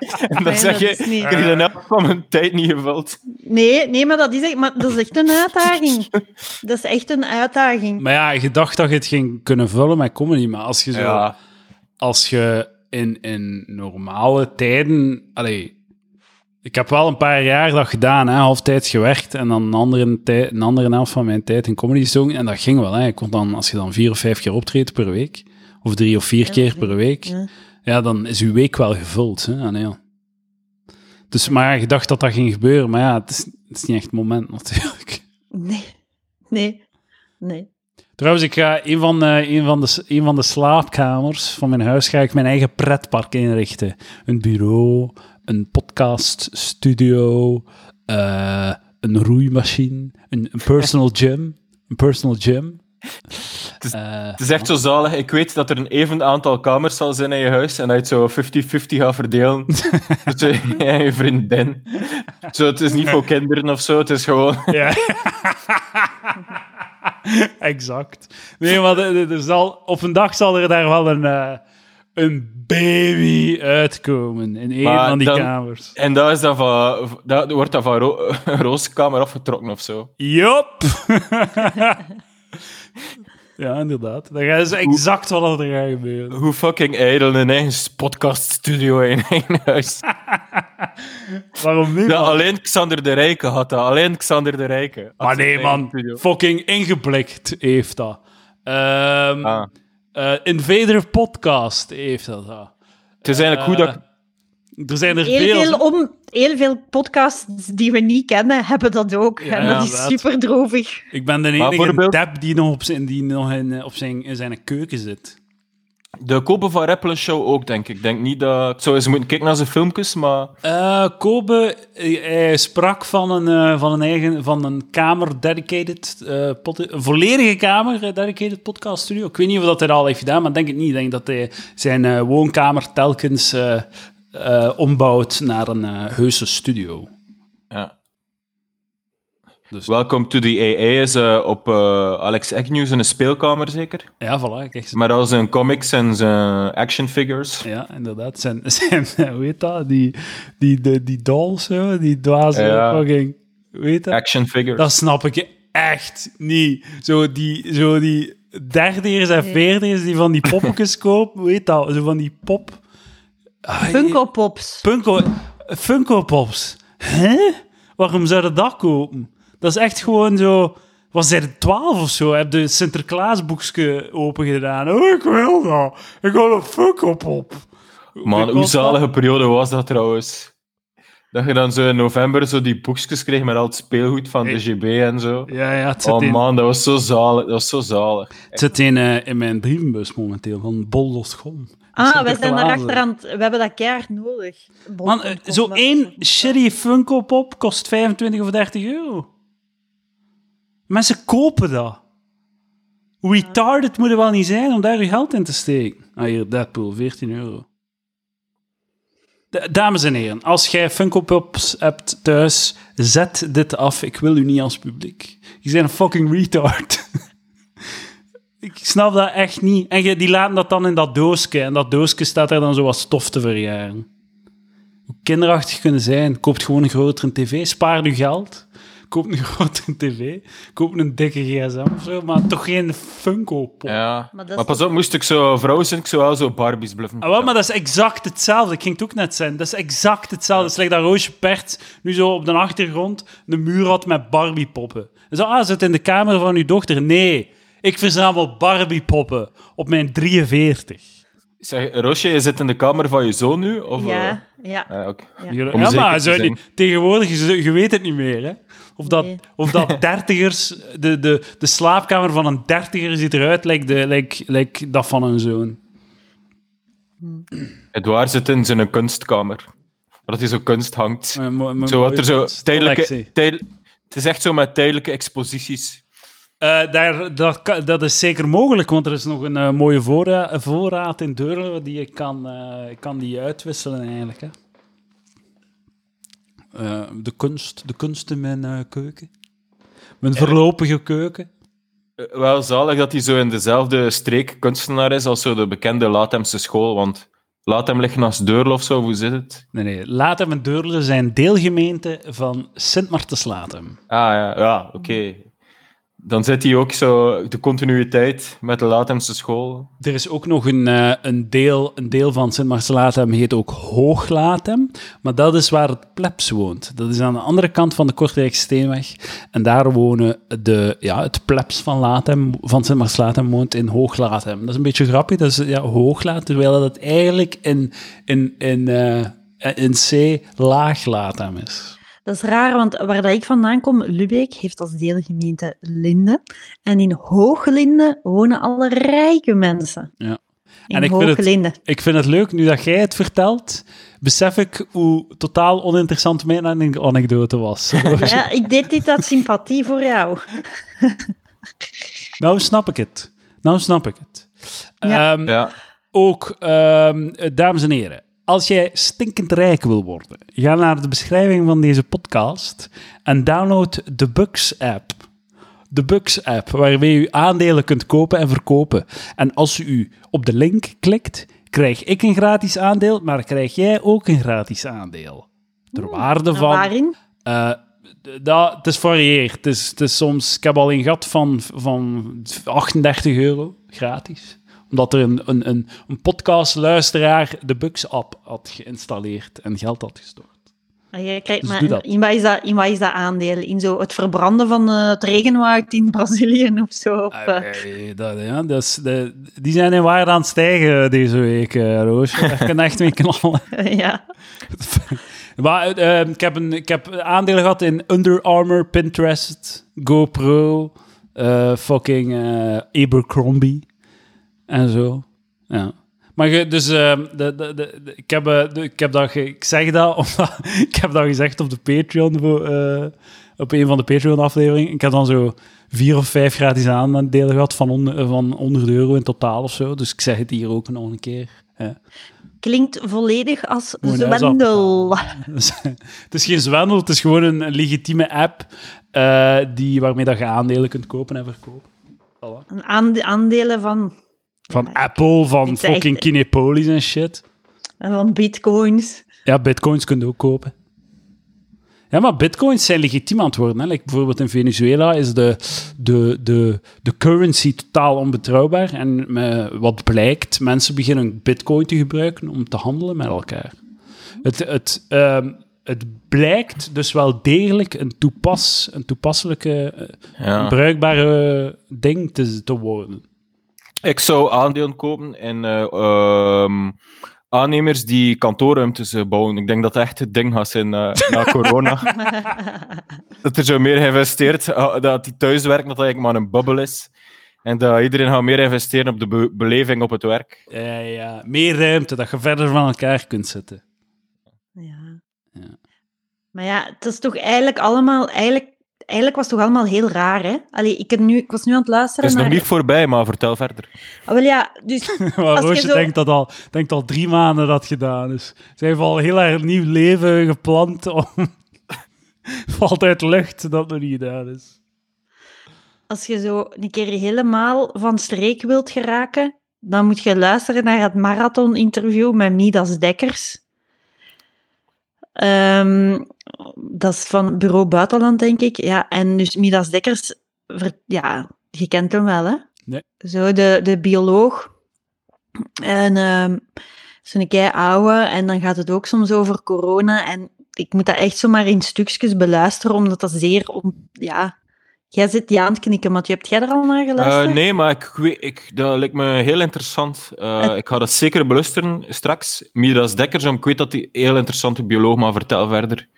en dan Nee, zeg dat je, niet- ik heb de helft van mijn tijd niet gevuld. Nee, nee, maar dat is echt, maar dat is echt een uitdaging. Dat is echt een uitdaging. Maar ja, je dacht dat je het ging kunnen vullen met comedy. Maar als je zo... Ja, Als je in, in normale tijden... Allee, ik heb wel een paar jaar dat gedaan, hè, halftijds gewerkt. En dan een andere, tijd, een andere helft van mijn tijd in comedy gezongen. En dat ging wel. Hè. Ik kon dan, als je dan vier of vijf keer optreedt per week... Of drie of vier Ja, keer per week... ja. Ja, dan is uw week wel gevuld. Hè? Ah. Dus, maar ja, je dacht dat dat ging gebeuren. Maar ja, het is, het is niet echt het moment natuurlijk. Nee, nee, nee. Trouwens, ik ga een van, eh, een, van de, een van de slaapkamers van mijn huis ga ik mijn eigen pretpark inrichten. Een bureau, een podcaststudio, eh een roeimachine, een, een personal gym. Een personal gym. is- Eh, het is echt zo zalig. Ik weet dat er een even aantal kamers zal zijn in je huis en dat je het zo 50-50 gaat verdelen tussen jij en je vriendin. Zo, het is niet voor kinderen of zo, het is gewoon... Ja. exact. Nee, maar er, zal, op een dag zal er daar wel een, eh, een baby uitkomen in een Maar van die dan- kamers. En daar is dat van, dat, wordt dat van ro Rooskamer afgetrokken of zo. Jop! ja, inderdaad. Dat is exact wat er gaat gebeuren. Hoe fucking ijdel een eigen podcaststudio in eigen huis. Waarom niet? Ja, alleen Xander de Rijke had dat. Alleen Xander de Rijke. Maar nee, man. studio. Fucking ingeblikt heeft dat. Ehm, Ah. eh, Invader Podcast heeft dat. Het is eigenlijk goed dat... Er zijn er Heel veel, om, heel veel podcasts die we niet kennen, hebben dat ook. Ja, en dat is super droevig. Ik ben de enige tap die nog op zijn, die nog in, eh, op zijn, in zijn keuken zit. De Kobe van Rappelen show ook, denk ik. Ik denk niet dat... Ik zou eens moeten kijken naar zijn filmpjes, maar... Eh, Kobe eh, hij sprak van een, eh, van een eigen van een kamer dedicated, eh, pod- een volledige kamer eh, dedicated podcast studio. Ik weet niet of dat hij dat al heeft gedaan, maar denk het niet. Ik denk dat hij zijn eh, woonkamer telkens eh, eh, ombouwt naar een eh, heuse studio. Ja. Dus- Welcome to the AA is eh, op Alex Agnews in een speelkamer, zeker. Ja, voilà. Kijk, Maar al zijn comics en zijn action figures. Ja, inderdaad. Zijn, zijn, hoe heet dat? Die, die, die, die dolls, die dwaze Ja. fucking... Heet dat? Action figures. Dat snap ik echt niet. Zo die, zo die dertigers en veertigers die van die poppetjes kopen. Heet dat? Zo van die pop... Funko Pops. Funko, Funko Pops. Hè? Waarom zou je dat kopen? Dat is echt gewoon zo... Was de 12 of zo? Heb je het Sinterklaasboekje open gedaan? Oh, ik wil dat. Ik wil een Funko Pop. Man, hoe dat? zalige periode was dat trouwens? Dat je dan zo in november zo die boekjes kreeg met al het speelgoed van de GB en zo. Ja, ja, het zit, Oh in, man, dat was zo zalig. Dat was zo zalig. het zit in, eh, in mijn brievenbus momenteel, van bol.com. Ah, wij zijn Sinterklaas. daarachter aan het... We hebben dat keihard nodig. Man, zo één shitty Funko Pop kost 25 of 30 euro. Mensen kopen dat. Hoe retarded moet je wel niet zijn om daar je geld in te steken? Ah, hier, Deadpool, 14 euro. Dames en heren, als jij Funko Pops hebt thuis, zet dit af. Ik wil u niet als publiek. Je bent een fucking retard. Ik snap dat echt niet. En je, die laten dat dan in dat doosje. En dat doosje staat er dan zo wat stof te verjaren. Hoe kinderachtig kunnen zijn. Koopt gewoon een grotere tv. Spaar je geld. koop een grote tv, koop een dikke gsm of zo, maar toch geen Funko-pop. Ja. Maar pas op, moest ik zo vrouw zijn, ik zou wel zo Barbies blijven. Ah, wel, maar dat is exact hetzelfde. Ik ging het ook net zijn. Dat is exact hetzelfde. Het is like dat Roosje Pert nu zo op de achtergrond een muur had met Barbie-poppen. En zo, ah, zit in de kamer van uw dochter. Nee, ik verzamel Barbie-poppen op mijn 43. Zeg, Roosje, je zit in de kamer van je zoon nu? Of, Ja, ja. eh? Ah, oké. Ja. Ja, maar te zo, zijn. die- tegenwoordig, je, je weet het niet meer. Hè? Of, dat, Nee. of dat dertigers, de, de, de slaapkamer van een dertiger ziet eruit lijkt de, like, like dat van een zoon. Edouard zit in zijn kunstkamer. Dat hij zo kunst hangt. Mijn mo- mijn Zo wat er zo tijdelijke... collectie. Tijd, het is echt zo met tijdelijke exposities. Eh, daar, dat, dat is zeker mogelijk, want er is nog een eh, mooie voorra- voorraad in Deurle die ik kan, eh, kan die uitwisselen eigenlijk. Hè. De, kunst, de kunst in mijn keuken. Mijn voorlopige keuken. Wel zalig dat hij zo in dezelfde streek kunstenaar is als zo de bekende Latemse school, want Latem ligt naast Deurle of zo, hoe zit het? Nee, nee. Latem en Deurle zijn deelgemeente van Sint-Martens-Latem. Ah ja, ja oké. Dan zit hij ook zo de continuïteit met de Latemse school. Er is ook nog een, eh, een, deel, een deel van Sint-Martens-Latem, heet ook Hooglatem. Maar dat is waar het plebs woont. Dat is aan de andere kant van de Kortrijksteenweg. En daar wonen de, ja, het plebs van, Latem, van Sint-Martens-Latem woont in Hooglatem. Dat is een beetje grappig. Dat is ja, Hooglatem, terwijl het eigenlijk in, in, in, eh, in C Laaglatem is. Dat is raar, want waar dat ik vandaan kom, Lubeek, heeft als deelgemeente Linde. En in Hooglinde wonen alle rijke mensen. Ja. In En ik vind het- Hooglinde. Ik vind het leuk, nu dat jij het vertelt, besef ik hoe totaal oninteressant mijn anekdote was. Ja, ik deed dit uit sympathie voor jou. Nou snap ik het. Nou snap ik het. Ja. Ehm, Ja. Ook, ehm, dames en heren, als jij stinkend rijk wil worden, ga naar de beschrijving van deze podcast en download de Bux app. De Bux app, waarmee u aandelen kunt kopen en verkopen. En als u op de link klikt, krijg ik een gratis aandeel, maar krijg jij ook een gratis aandeel. Ter waarde van... waarin? Eh, dat, het is varieerd. Het is, het is soms, ik heb al een gat van, van 38 euro gratis. Omdat er een, een, een, een podcastluisteraar de Bux-app had geïnstalleerd en geld had gestort. Ah, jij krijgt Dus maar, doe dat. in, wat is dat, in wat is dat aandeel? In zo het verbranden van eh, het regenwoud in Brazilië of zo? Of, eh, Eh, dat, ja, is de, die zijn in waarde aan het stijgen deze week, eh Roosje. Daar kan echt mee knallen. ja. Maar eh, ik, heb een, ik heb aandelen gehad in Under Armour, Pinterest, GoPro, eh, fucking eh, Abercrombie en zo. Ja. Maar je, dus eh, de, de, de, ik, heb, eh, de- ik heb dat ik zeg dat omdat ik heb dat gezegd op de Patreon eh, op een van de Patreon afleveringen. Ik heb dan zo vier of vijf gratis aandelen gehad van, on, van 100 euro in totaal of zo. Dus ik zeg het hier ook nog een keer. Ja. Klinkt volledig als Moet huis zwendel. Het is geen zwendel, het is gewoon een, een legitieme app eh, die, waarmee dat je aandelen kunt kopen en verkopen. Voilà. Aande- aandelen van, Van Apple, van fucking Kinepolis en shit. van bitcoins. Ja, bitcoins kun je ook kopen. Ja, maar bitcoins zijn legitiem aan het worden. Hè. Like bijvoorbeeld in Venezuela is de, de, de, de currency totaal onbetrouwbaar. En me- wat blijkt, mensen beginnen bitcoin te gebruiken om te handelen met elkaar. Het, het, ehm, het blijkt dus wel degelijk een, toepas, een toepasselijke, eh, Ja. bruikbare ding te, te worden. Ik zou aandelen kopen in eh, ehm, aannemers die kantoorruimtes eh, bouwen. Ik denk dat dat echt het ding gaat zijn eh, na corona. dat er zo meer geïnvesteerd, uh, dat die thuiswerk dat eigenlijk maar een bubbel is. En dat iedereen gaat meer investeren op de be- beleving op het werk. Ja, ja, meer ruimte, dat je verder van elkaar kunt zitten. Ja. Ja. Maar ja, het is toch eigenlijk allemaal... Eigenlijk, eigenlijk was het toch allemaal heel raar, hè? Allee, ik, heb nu, ik was nu aan het Het luisteren is nog niet voorbij, maar vertel verder. Ah, wel ja, dus... Maar Als je Roosje zo- denkt, dat al, denkt al drie maanden dat gedaan is. Ze heeft al heel erg nieuw leven gepland om... Valt uit lucht dat het nog niet gedaan is. Als je zo een keer helemaal van streek wilt geraken, dan moet je luisteren naar het marathon-interview met Midas Dekkers. Ehm, dat is van Bureau Buitenland, denk ik. Ja, en dus Midas Dekkers, ja, je kent hem wel, hè? Nee. Zo, de, de bioloog. En ehm zo'n kei. En dan gaat het ook soms over corona. En ik moet dat echt zomaar in stukjes beluisteren, omdat dat zeer... Ja, jij zit die aan het knikken, maar heb jij er al naar geluisterd? Eh, nee, maar ik, ik, dat lijkt me heel interessant. Eh, Het- ik ga dat zeker beluisteren straks. Midas Dekkers, ik weet dat hij een heel interessante bioloog, maar vertel verder.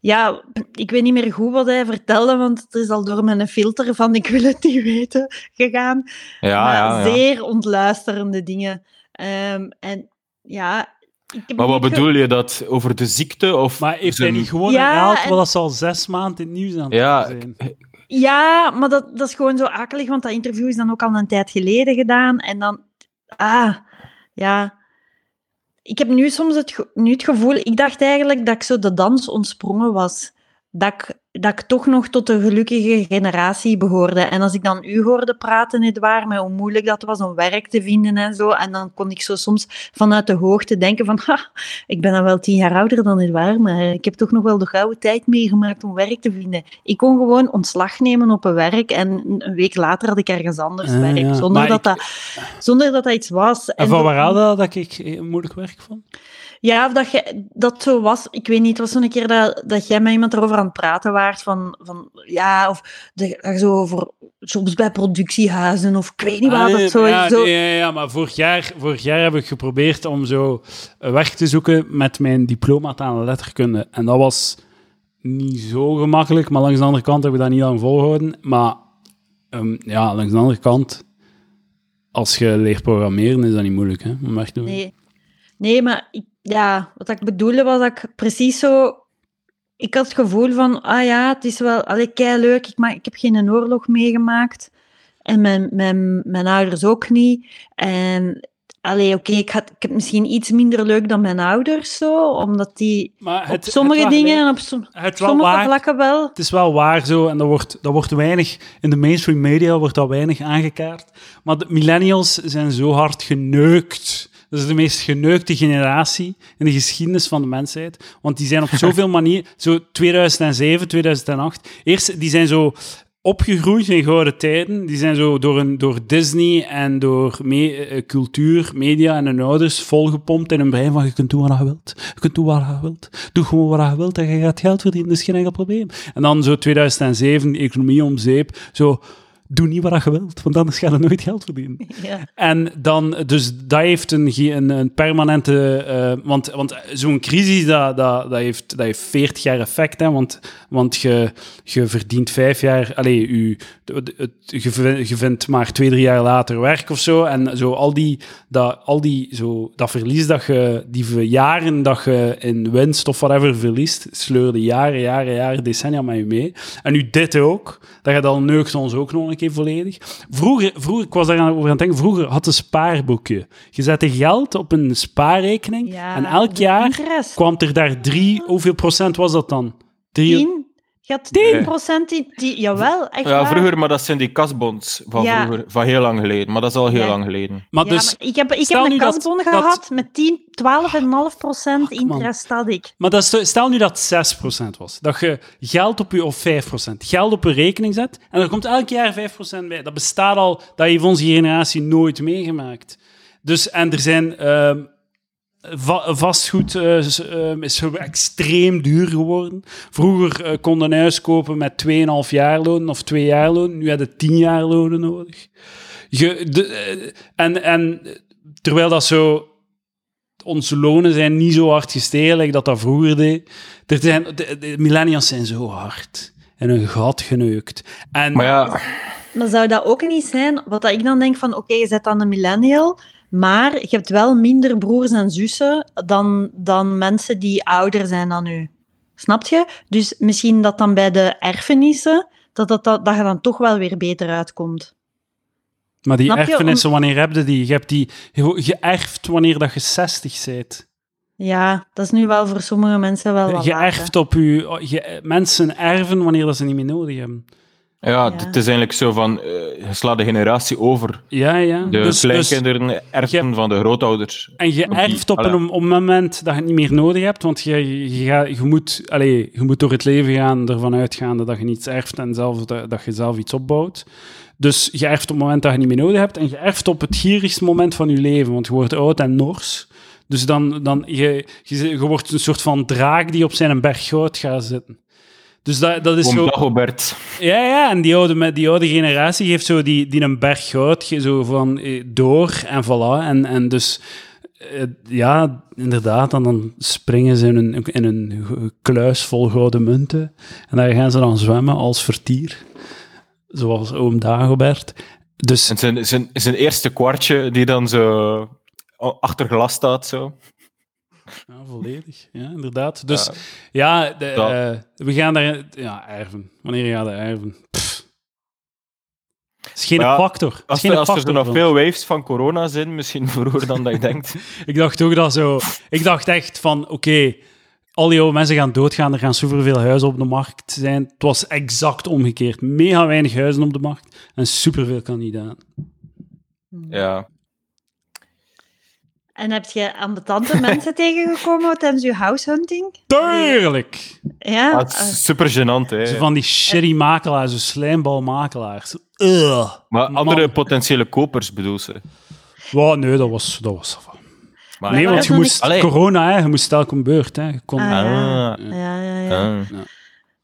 Ja, ik weet niet meer goed wat hij vertelde, want het is al door mijn filter van ik wil het niet weten gegaan. Ja, maar ja, ja. zeer ontluisterende dingen. Ehm, en ja, Maar wat bedoel je dat over de ziekte? Of Maar heeft hij niet gewoon Ja, herhaald en- wat ze al zes maanden in het nieuws aan het Ja, zijn? Ja, maar dat, dat is gewoon zo akelig, want dat interview is dan ook al een tijd geleden gedaan. En dan, ah, ja. Ik heb nu soms het, ge- nu het gevoel, ik dacht eigenlijk dat ik zo de dans ontsprongen was. Dat ik, dat ik toch nog tot de gelukkige generatie behoorde. En als ik dan u hoorde praten, Edouard, met hoe moeilijk dat was om werk te vinden en zo, en dan kon ik zo soms vanuit de hoogte denken van, ha, ik ben dan wel tien jaar ouder dan Edouard, maar ik heb toch nog wel de gouden tijd meegemaakt om werk te vinden. Ik kon gewoon ontslag nemen op een werk en een week later had ik ergens anders Ah, werk, ja. zonder, Maar dat ik- dat, zonder dat dat iets was. En van waar dat dat ik eh, moeilijk werk vond? Ja, of dat, je, dat zo was. Ik weet niet, het was zo'n keer dat, dat jij met iemand erover aan het praten waart. Van, van ja, of de, zo over soms bij productiehuizen of ik weet niet wat. Ah, nee, dat zo, ja, zo, nee, ja, ja, maar vorig jaar, vorig jaar heb ik geprobeerd om zo werk te zoeken met mijn diploma aan letterkunde. En dat was niet zo gemakkelijk, maar langs de andere kant heb ik dat niet lang volgehouden. Maar ehm, ja, langs de andere kant, als je leert programmeren, is dat niet moeilijk, hè? Om werk te doen. Nee, nee maar ik, ja, wat ik bedoelde was dat ik precies zo... Ik had het gevoel van, ah ja, het is wel allee, kei leuk. Ik, ma- ik heb geen oorlog meegemaakt. En mijn, mijn, mijn ouders ook niet. En allee, oké, ik, had- ik heb misschien iets minder leuk dan mijn ouders zo, omdat die Maar op sommige het, dingen en op som- sommige waar. vlakken wel. Het is wel waar zo, en dat wordt, dat wordt weinig, in de mainstream media wordt dat weinig aangekaart. Maar de millennials zijn zo hard geneukt. Dat is de meest geneukte generatie in de geschiedenis van de mensheid. Want die zijn op zoveel manieren, zo 2007, 2008, eerst, die zijn zo opgegroeid in gouden tijden. Die zijn zo door, een, door Disney en door me- eh, cultuur, media en hun ouders volgepompt in hun brein van je kunt doen wat je wilt. Je kunt doen wat je wilt. Doe gewoon wat je wilt en je gaat geld verdienen. Dat is geen enkel probleem. En dan zo 2007, de economie om zeep. Zo, doe niet wat je wilt, want anders ga je nooit geld verdienen. Ja. En dan, dus dat heeft een, een, een permanente. eh, want want zo'n crisis, dat, dat, dat, heeft, dat heeft 40 jaar effect. Hè, want want je, je verdient vijf jaar. Allee, je, je vindt maar twee, drie jaar later werk of zo. En zo al die, dat, al die, zo, dat verlies dat je, die jaren dat je in winst of whatever verliest, sleurde jaren, jaren, jaren, decennia met je mee. En nu dit ook, dat je dan neukt ons ook nog een keer volledig. Vroeger, vroeger ik was daar aan- het denken, vroeger had een spaarboekje. Je zette geld op een spaarrekening Ja, en elk jaar kwam er daar drie, hoeveel procent was dat dan? Drie, Tien? Je had Tien? 10% in... Die, jawel, echt Ja, waar. vroeger, maar dat zijn die kasbonds van Ja. vroeger, van heel lang geleden. Maar dat is al heel Ja. lang geleden. maar Ja, dus... maar ik heb, ik stel heb nu een dat- kasbon dat- gehad met 10, 12,5 procent Fuck, man. interest had ik. Maar dat is, stel nu dat het 6% was. Dat je geld op je, of 5%, geld op je rekening zet en er komt elk jaar 5% bij. Dat bestaat al, dat heeft onze generatie nooit meegemaakt. Dus, en er zijn ehm, va- vastgoed eh, is, ehm, is zo extreem duur geworden. Vroeger eh, kon je een huis kopen met 2,5 jaar loon of 2 jaar loon. Nu heb je 10 jaar lonen nodig. Je, de, eh, en, en terwijl dat zo onze lonen zijn niet zo hard gestegen like dat dat vroeger deed. Er zijn, de, de millennials zijn zo hard en een gat geneukt. En Maar ja, Maar zou dat ook niet zijn, wat dat ik dan denk van, oké, je zet dan een millennial, maar je hebt wel minder broers en zussen dan, dan mensen die ouder zijn dan u. Snap je? Dus misschien dat dan bij de erfenissen, dat, dat, dat, dat je dan toch wel weer beter uitkomt. maar die snap erfenissen, wanneer heb je die? Je hebt die ge- geërfd wanneer dat je 60 bent. Ja, dat is nu wel voor sommige mensen wel wat erft op je... Je, mensen erven wanneer dat ze niet meer nodig hebben. Ja, Ja. het is eigenlijk zo van, eh, je slaat de generatie over. Ja, ja. De Dus- dus- kleinkinderen erven van de grootouders. En je erft op een, op een moment dat je het niet meer nodig hebt, want je, je, gaat- je, moet, allee, je moet door het leven gaan ervan uitgaande dat je niets erft en zelf, dat, dat je zelf iets opbouwt. Dus je erft op het moment dat je niet meer nodig hebt en je erft op het gierigste moment van je leven, want je wordt oud en nors. Dus dan, dan je, je, je wordt een soort van draak die op zijn berg goud gaat zitten. Dus dat, dat is zo... Dagobert. Ja, ja, en die oude, met die oude generatie geeft zo die, die een berg goud zo van eh, door en voilà. En, en dus, eh, ja, inderdaad, en dan springen ze in een, in een kluis vol gouden munten. En daar gaan ze dan zwemmen als vertier. Zoals oom Dagobert. Dus, En zijn, zijn, zijn eerste kwartje die dan zo achter glas staat. Zo. Ja, volledig, ja, inderdaad. Dus, ja, de, eh, we gaan daar, ja, erven. Wanneer ga je erven? Pff. Het is geen ja, factor. Als, geen er, als er nog van- veel waves van corona zijn, misschien vroeger dan dat je denkt. Ik dacht ook dat zo... Ik dacht echt van, oké, al die oude mensen gaan doodgaan, er gaan superveel huizen op de markt zijn. Het was exact omgekeerd. Mega weinig huizen op de markt en superveel kandidaten. Ja. En heb je ambetante mensen tegengekomen tijdens je househunting? Tuurlijk! Ja? Ah, het is super gênant, hè. Zo van die shitty makelaars, zo slijmbalmakelaars. Ugh. Maar Man. andere potentiële kopers bedoel ze. Wow, nee, dat was... Dat was Maar, nee, want je moest... Corona, hè, je moest telkens om beurt. Hè. Je kon, Ah, ja. Ah. ja, ja, ja. Ah.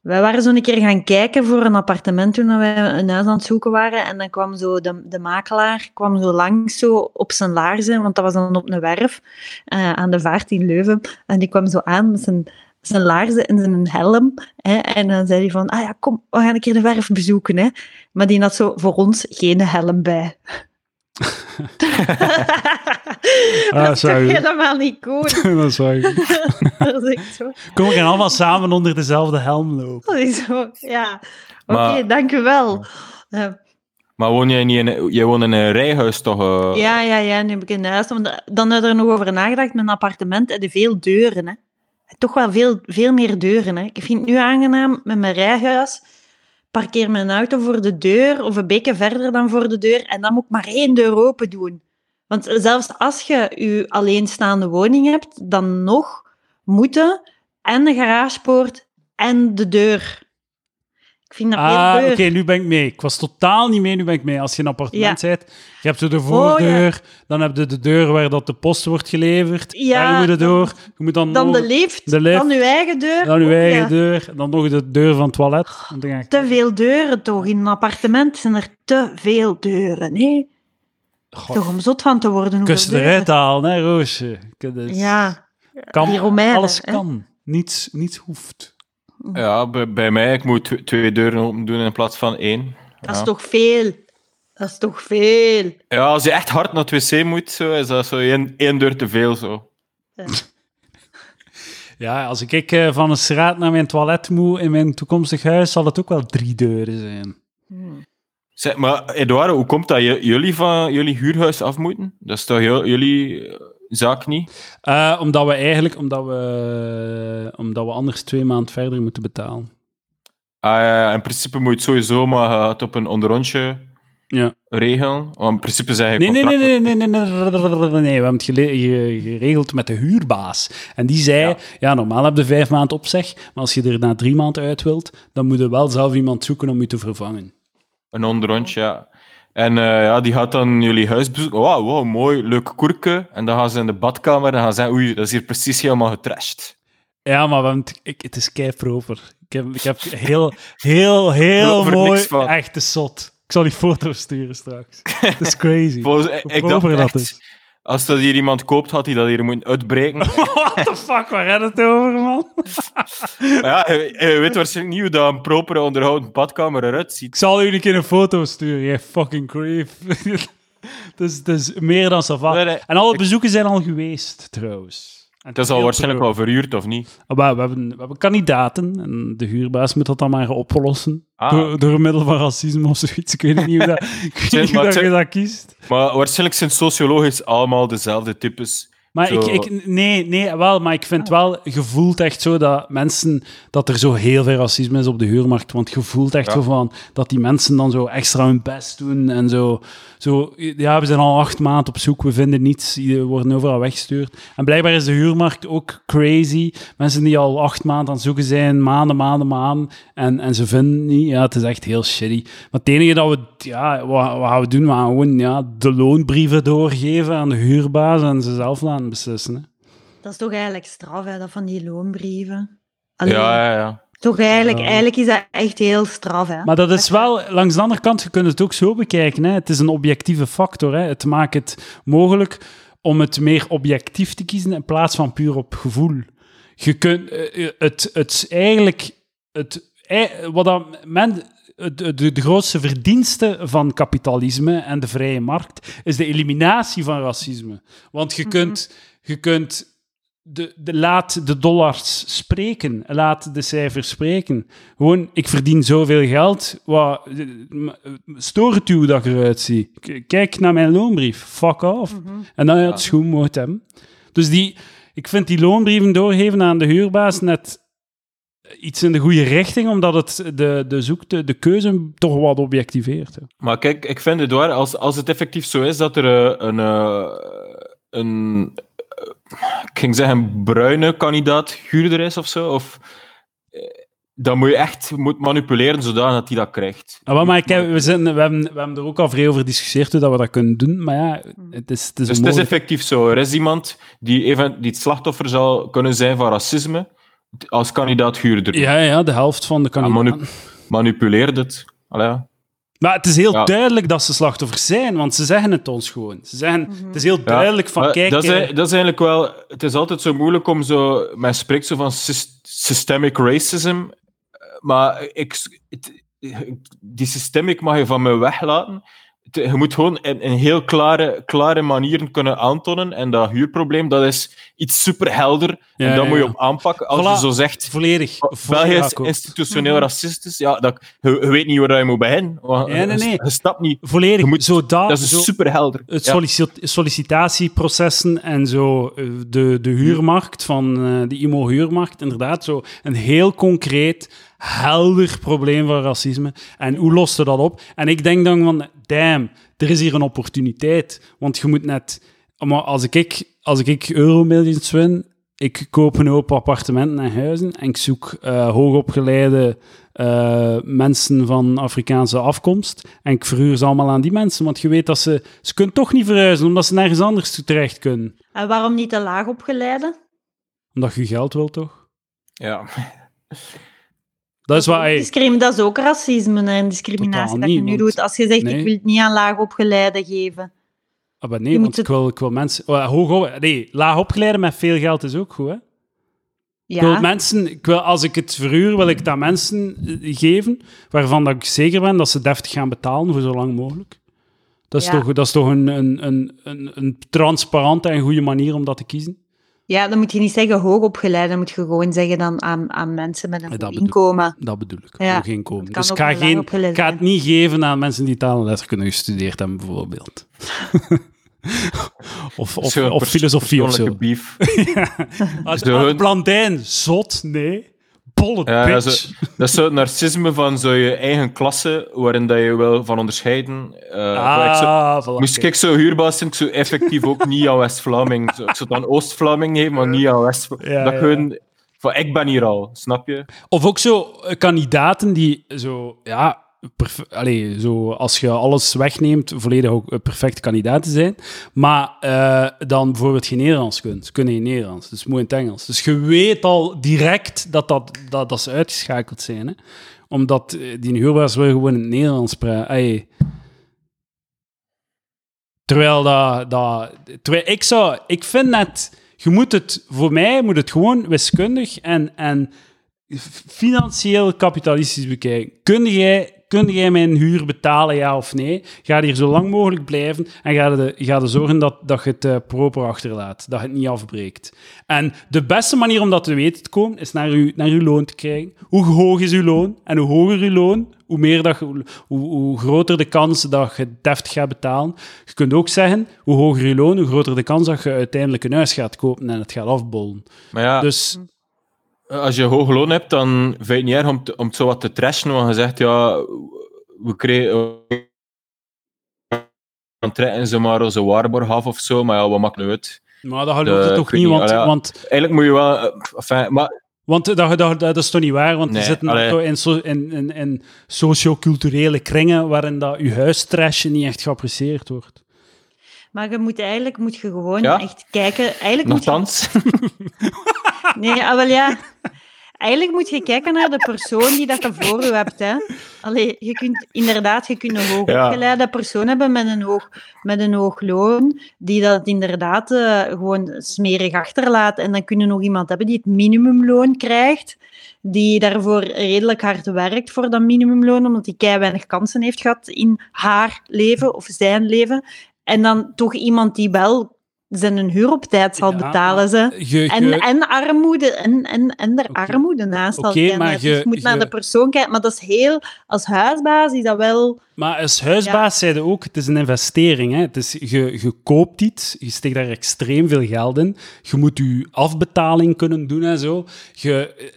Wij waren zo een keer gaan kijken voor een appartement toen wij een huis aan het zoeken waren. En dan kwam zo de, de makelaar kwam zo langs zo op zijn laarzen, want dat was dan op een werf eh, aan de vaart in Leuven. En die kwam zo aan met zijn, zijn laarzen en zijn helm. Hè, en dan zei hij van, ah ja, kom, we gaan een keer de werf bezoeken. Hè. Maar die had zo voor ons geen helm bij. Ah, dat is helemaal niet goed. dat is waar. dat is echt zo. Kom, we gaan allemaal samen onder dezelfde helm lopen. Dat is zo, ja. Oké, Maar- dank u wel. Eh, Maar woon jij niet in, jij woont in een rijhuis toch? eh? Ja, ja, ja, nu heb ik een huis. Want dan heb ik er nog over nagedacht. Mijn appartement je veel deuren. Hè. Toch wel veel, veel meer deuren. Hè. Ik vind het nu aangenaam met mijn rijhuis. Parkeer mijn auto voor de deur of een beetje verder dan voor de deur. En dan moet ik maar één deur open doen. Want zelfs als je je alleenstaande woning hebt, dan nog moeten en de garagepoort en de deur. Ik vind dat Ah, oké, nu ben ik mee. Ik was totaal niet mee, nu ben ik mee. Als je in een appartement Ja. je hebt de voordeur, ja. dan heb je de deur waar dat de post wordt geleverd. Ja, daar moet je dan- door. Je moet dan, Dan nog, de lift, de lift, dan je eigen deur. dan je Oh, eigen ja. deur, dan nog de deur van het toilet. Ik... Te veel deuren toch? In een appartement zijn er te veel deuren. Nee, Goh, toch om zot van te worden. kussen deuren. eruit halen, hè, Roosje. Ja, kan, Romeinen, alles hè. kan. Niets, niets hoeft. Ja, bij, bij mij, ik moet tw- twee deuren open doen in plaats van één. dat is Ja. toch veel? Dat is toch veel? Ja, als je echt hard naar het wc moet, zo, is dat zo één, één deur te veel. Zo. Ja, als ik eh, van een straat naar mijn toilet moet in mijn toekomstig huis, zal het ook wel drie deuren zijn. Zeg, maar Eduardo, hoe komt dat J- jullie van jullie huurhuis af moeten? Dat is toch jullie zaak niet? Eh, omdat we eigenlijk, omdat we, omdat we anders twee maanden verder moeten betalen. Ah, ja, in principe moet je het sowieso maar eh, het op een onderrondje Ja. regelen. Want in principe zeg je Nee, nee, nee, nee, nee, nee, nee, nee, nee, we hebben het geregeld met de huurbaas. En die zei, ja. Ja. normaal heb je vijf maanden opzeg, maar als je er na drie maanden uit wilt, dan moet je wel zelf iemand zoeken om je te vervangen. Een onderrondje, ja. En eh, ja, die gaat dan jullie huis bezoeken. Wauw, wow, mooi, leuk koerke. En dan gaan ze in de badkamer en gaan ze zeggen, oei, dat is hier precies helemaal getrashed. Ja, maar het, ik, het is kei proper. Ik heb, ik heb heel, heel, heel mooi, niks van. echt te zot. Ik zal die foto sturen straks. Het is crazy. Volgens, ik, ik dacht echt. Als dat hier iemand koopt, had hij dat hier moeten uitbreken. What the fuck, waar gaat het over, man? Ja, je, je weet waarschijnlijk niet hoe dat een propere onderhouden badkamer eruit ziet. Ik zal u een keer een foto sturen, jij fucking creep. Het is, meer dan sava. Nee, nee. En alle Ik- bezoeken zijn al geweest, trouwens. En Het is al waarschijnlijk wel verhuurd, of niet? Ah, maar we, hebben, we hebben kandidaten en de huurbaas moet dat dan maar oplossen. Ah. Door, door middel van racisme of zoiets. Ik weet niet hoe, dat, ik weet niet maar hoe dat je dat kiest. Maar waarschijnlijk zijn sociologisch allemaal dezelfde types Maar Zo- ik, ik, nee, nee, wel, maar ik vind wel, je voelt echt zo dat mensen, dat er zo heel veel racisme is op de huurmarkt, want je voelt echt Ja. zo van, dat die mensen dan zo extra hun best doen en zo, zo, ja, we zijn al acht maanden op zoek, we vinden niets, we worden overal weggestuurd. En blijkbaar is de huurmarkt ook crazy, mensen die al acht maanden aan het zoeken zijn, maanden, maanden, maanden, en, en ze vinden niet, ja, het is echt heel shitty. Maar het enige dat we, ja, wat, wat gaan we doen? We gaan gewoon ja, de loonbrieven doorgeven aan de huurbaas en ze zelf laten beslissen. Hè. Dat is toch eigenlijk straf, hè, dat van die loonbrieven. Allee, Ja, ja, ja. Toch eigenlijk, Ja. eigenlijk is dat echt heel straf, hè. Maar dat is wel, langs de andere kant, je kunt het ook zo bekijken. Hè. Het is een objectieve factor. Hè. Het maakt het mogelijk om het meer objectief te kiezen in plaats van puur op gevoel. Je kunt eh, het, het eigenlijk, het, eh, wat dat men, de, de, de grootste verdienste van kapitalisme en de vrije markt is de eliminatie van racisme. Want je Mhm. kunt, je kunt de, de, laat de dollars spreken, laat de cijfers spreken. Gewoon, ik verdien zoveel geld, wat, eh, m- stoort het u hoe dat ik eruit zie? Kijk naar mijn loonbrief, fuck off. Mhm. En dan je Ja. het schoen moet hebben. Dus die, ik vind die loonbrieven doorgeven aan de huurbaas net iets in de goede richting, omdat het de, de, zoekte, de keuze toch wat objectiveert. hè. Maar kijk, ik vind het waar, als, als het effectief zo is dat er eh, een, eh, een eh, ik ging zeggen, bruine kandidaat huurder is of zo, of, eh, dan moet je echt moet manipuleren zodat hij dat krijgt. Ah, maar ik heb- we, zijn, we, hebben, we hebben er ook al vrij over gediscussieerd hoe dat we dat kunnen doen, maar ja, het is, het is Dus het is effectief zo. Er is iemand die, even, die het slachtoffer zal kunnen zijn van racisme als kandidaat huurder. Ja, ja, de helft van de kandidaten. manu- manipuleert het. Allee, ja. Maar het is heel Ja. duidelijk dat ze slachtoffers zijn, want ze zeggen het ons gewoon. Ze zeggen, Mhm. Het is heel Ja, duidelijk van, kijk... dat, is, eh, dat is eigenlijk wel... Het is altijd zo moeilijk om zo... Men spreekt zo van sys- systemic racism, maar ik, het- die systemic mag je van me weglaten. Je moet gewoon in, in heel klare, klare manieren kunnen aantonen. En dat huurprobleem, dat is iets superhelder. Ja, en daar ja, moet je op aanpakken. Als Voilà. je zo zegt... Volledig. België is institutioneel Mhm. racistisch. Ja, dat, je, je weet niet waar je moet beginnen. Nee, je- nee. Je snapt niet. Volledig. Je moet- zo dat, Dat is zo, superhelder. het Ja. sollicitatieprocessen en zo, eh, de, de huurmarkt van eh, de IMO-huurmarkt, inderdaad, zo een heel concreet, helder probleem van racisme. En hoe lost dat op? En ik denk dan van, damn, er is hier een opportuniteit. Want je moet net... Maar als ik, als ik euromillions win, ik koop een hoop appartementen en huizen en ik zoek eh, hoogopgeleide eh, mensen van Afrikaanse afkomst en ik verhuur ze allemaal aan die mensen, want je weet dat ze... Ze kunnen toch niet verhuizen, omdat ze nergens anders toe terecht kunnen. En waarom niet te laag opgeleide? Omdat je geld wil, toch? Ja. Dat is ey, dat ook racisme en discriminatie Totaal dat niet, je nu want- doet. Als je zegt, Nee. ik wil het niet aan laag opgeleide geven. ah, maar nee, je want ik wil, ik wil mensen... oh, hoog nee, laag opgeleide met veel geld is ook goed, hè? Ik wil Ja, mensen, ik wil, als ik het verhuur, wil ik aan mensen eh, geven waarvan dat ik zeker ben dat ze deftig gaan betalen voor zo lang mogelijk. Dat is Ja. toch, dat is toch een, een, een, een, een transparante en goede manier om dat te kiezen? Ja, dan moet je niet zeggen hoogopgeleide, dan moet je gewoon zeggen dan aan, aan mensen met een Ja, dat bedoel- inkomen. Dat bedoel ik. Ja, Hoog inkomen. Dus ik ook ga, geen, opgeleid ik ga het niet geven aan mensen die taal en letterkunde gestudeerd hebben, bijvoorbeeld. of of, of filosofie of zo. beef. Als Zo hun- Blandijn, zot, nee. Ja, dat, is, dat is zo het narcisme van zo je eigen klasse, waarin dat je wil van onderscheiden. Eh, ik zo- ah, voilà, moest ik zo huurbaas zijn, ik zou effectief ook niet aan West-Vlaming. zo- Ik zou aan Oost-Vlaming geven, maar niet aan west Ja, dat ja. gewoon... Van, ik ben hier al, snap je? Of ook zo eh, kandidaten die zo, ja, allee, zo als je alles wegneemt, volledig ook perfecte kandidaten zijn, maar eh, dan bijvoorbeeld geen Nederlands kunnen. Ze kunnen geen Nederlands, dus moet in het Engels. Dus je weet al direct dat, dat, dat, ze uitgeschakeld zijn, hè? omdat eh, die huurbaas wil gewoon in het Nederlands praten. Terwijl dat, dat... Terwijl ik zou... Ik vind net... Je moet het... Voor mij moet het gewoon wiskundig en, en financieel kapitalistisch bekijken. Kun jij, kun jij mijn huur betalen, ja of nee? Ga hier zo lang mogelijk blijven en ga er, ga er zorgen dat, dat je het eh, proper achterlaat. Dat je het niet afbreekt. En de beste manier om dat te weten te komen, is naar uw, naar uw loon te krijgen. Hoe hoog is uw loon? En hoe hoger uw loon, hoe meer dat, je- hoe, hoe groter de kans dat je deftig gaat betalen. Je kunt ook zeggen, hoe hoger je loon, hoe groter de kans dat je uiteindelijk een huis gaat kopen en het gaat afbollen. Maar ja, Dus als je hoog loon hebt, dan vind je het niet erg om, te- om het zo wat te trashen. Want je zegt, ja, we kregen... Dan trekken ze maar onze waarborg af of zo, maar ja, wat maakt het uit? maar dat geloof je toch ik weet niet, niet, want, allee, ja. want, Eigenlijk moet je wel... eh, enfin, maar want dat, dat, dat, dat is toch niet waar, want Nee, we zitten allee. toch in, so, in, in, in socio-culturele kringen waarin dat je huistrasje niet echt geapprecieerd wordt. Maar je moet eigenlijk moet je gewoon Ja. echt kijken. Eigenlijk moet je, nogthans... nee, ah, ja. Eigenlijk moet je kijken naar de persoon die dat voor je hebt. Hè. Allee, je kunt inderdaad je kunt een hoogopgeleide persoon hebben met een hoog, met een hoog loon, die dat inderdaad eh, gewoon smerig achterlaat. En dan kun nog iemand hebben die het minimumloon krijgt, die daarvoor redelijk hard werkt voor dat minimumloon, omdat die kei weinig kansen heeft gehad in haar leven of zijn leven. En dan toch iemand die wel zijn huur op tijd zal Ja, betalen. Ze. Je, je- En, en armoede, en, en, en er armoede naast zal kennen. maar Dus je- je moet naar de persoon kijken. Maar dat is heel... Als huisbaas is dat wel... Maar als huisbaas zeiden ook, het is een investering. Hè? Het is, je, je koopt iets, je steekt daar extreem veel geld in. Je moet je afbetaling kunnen doen en zo. Je,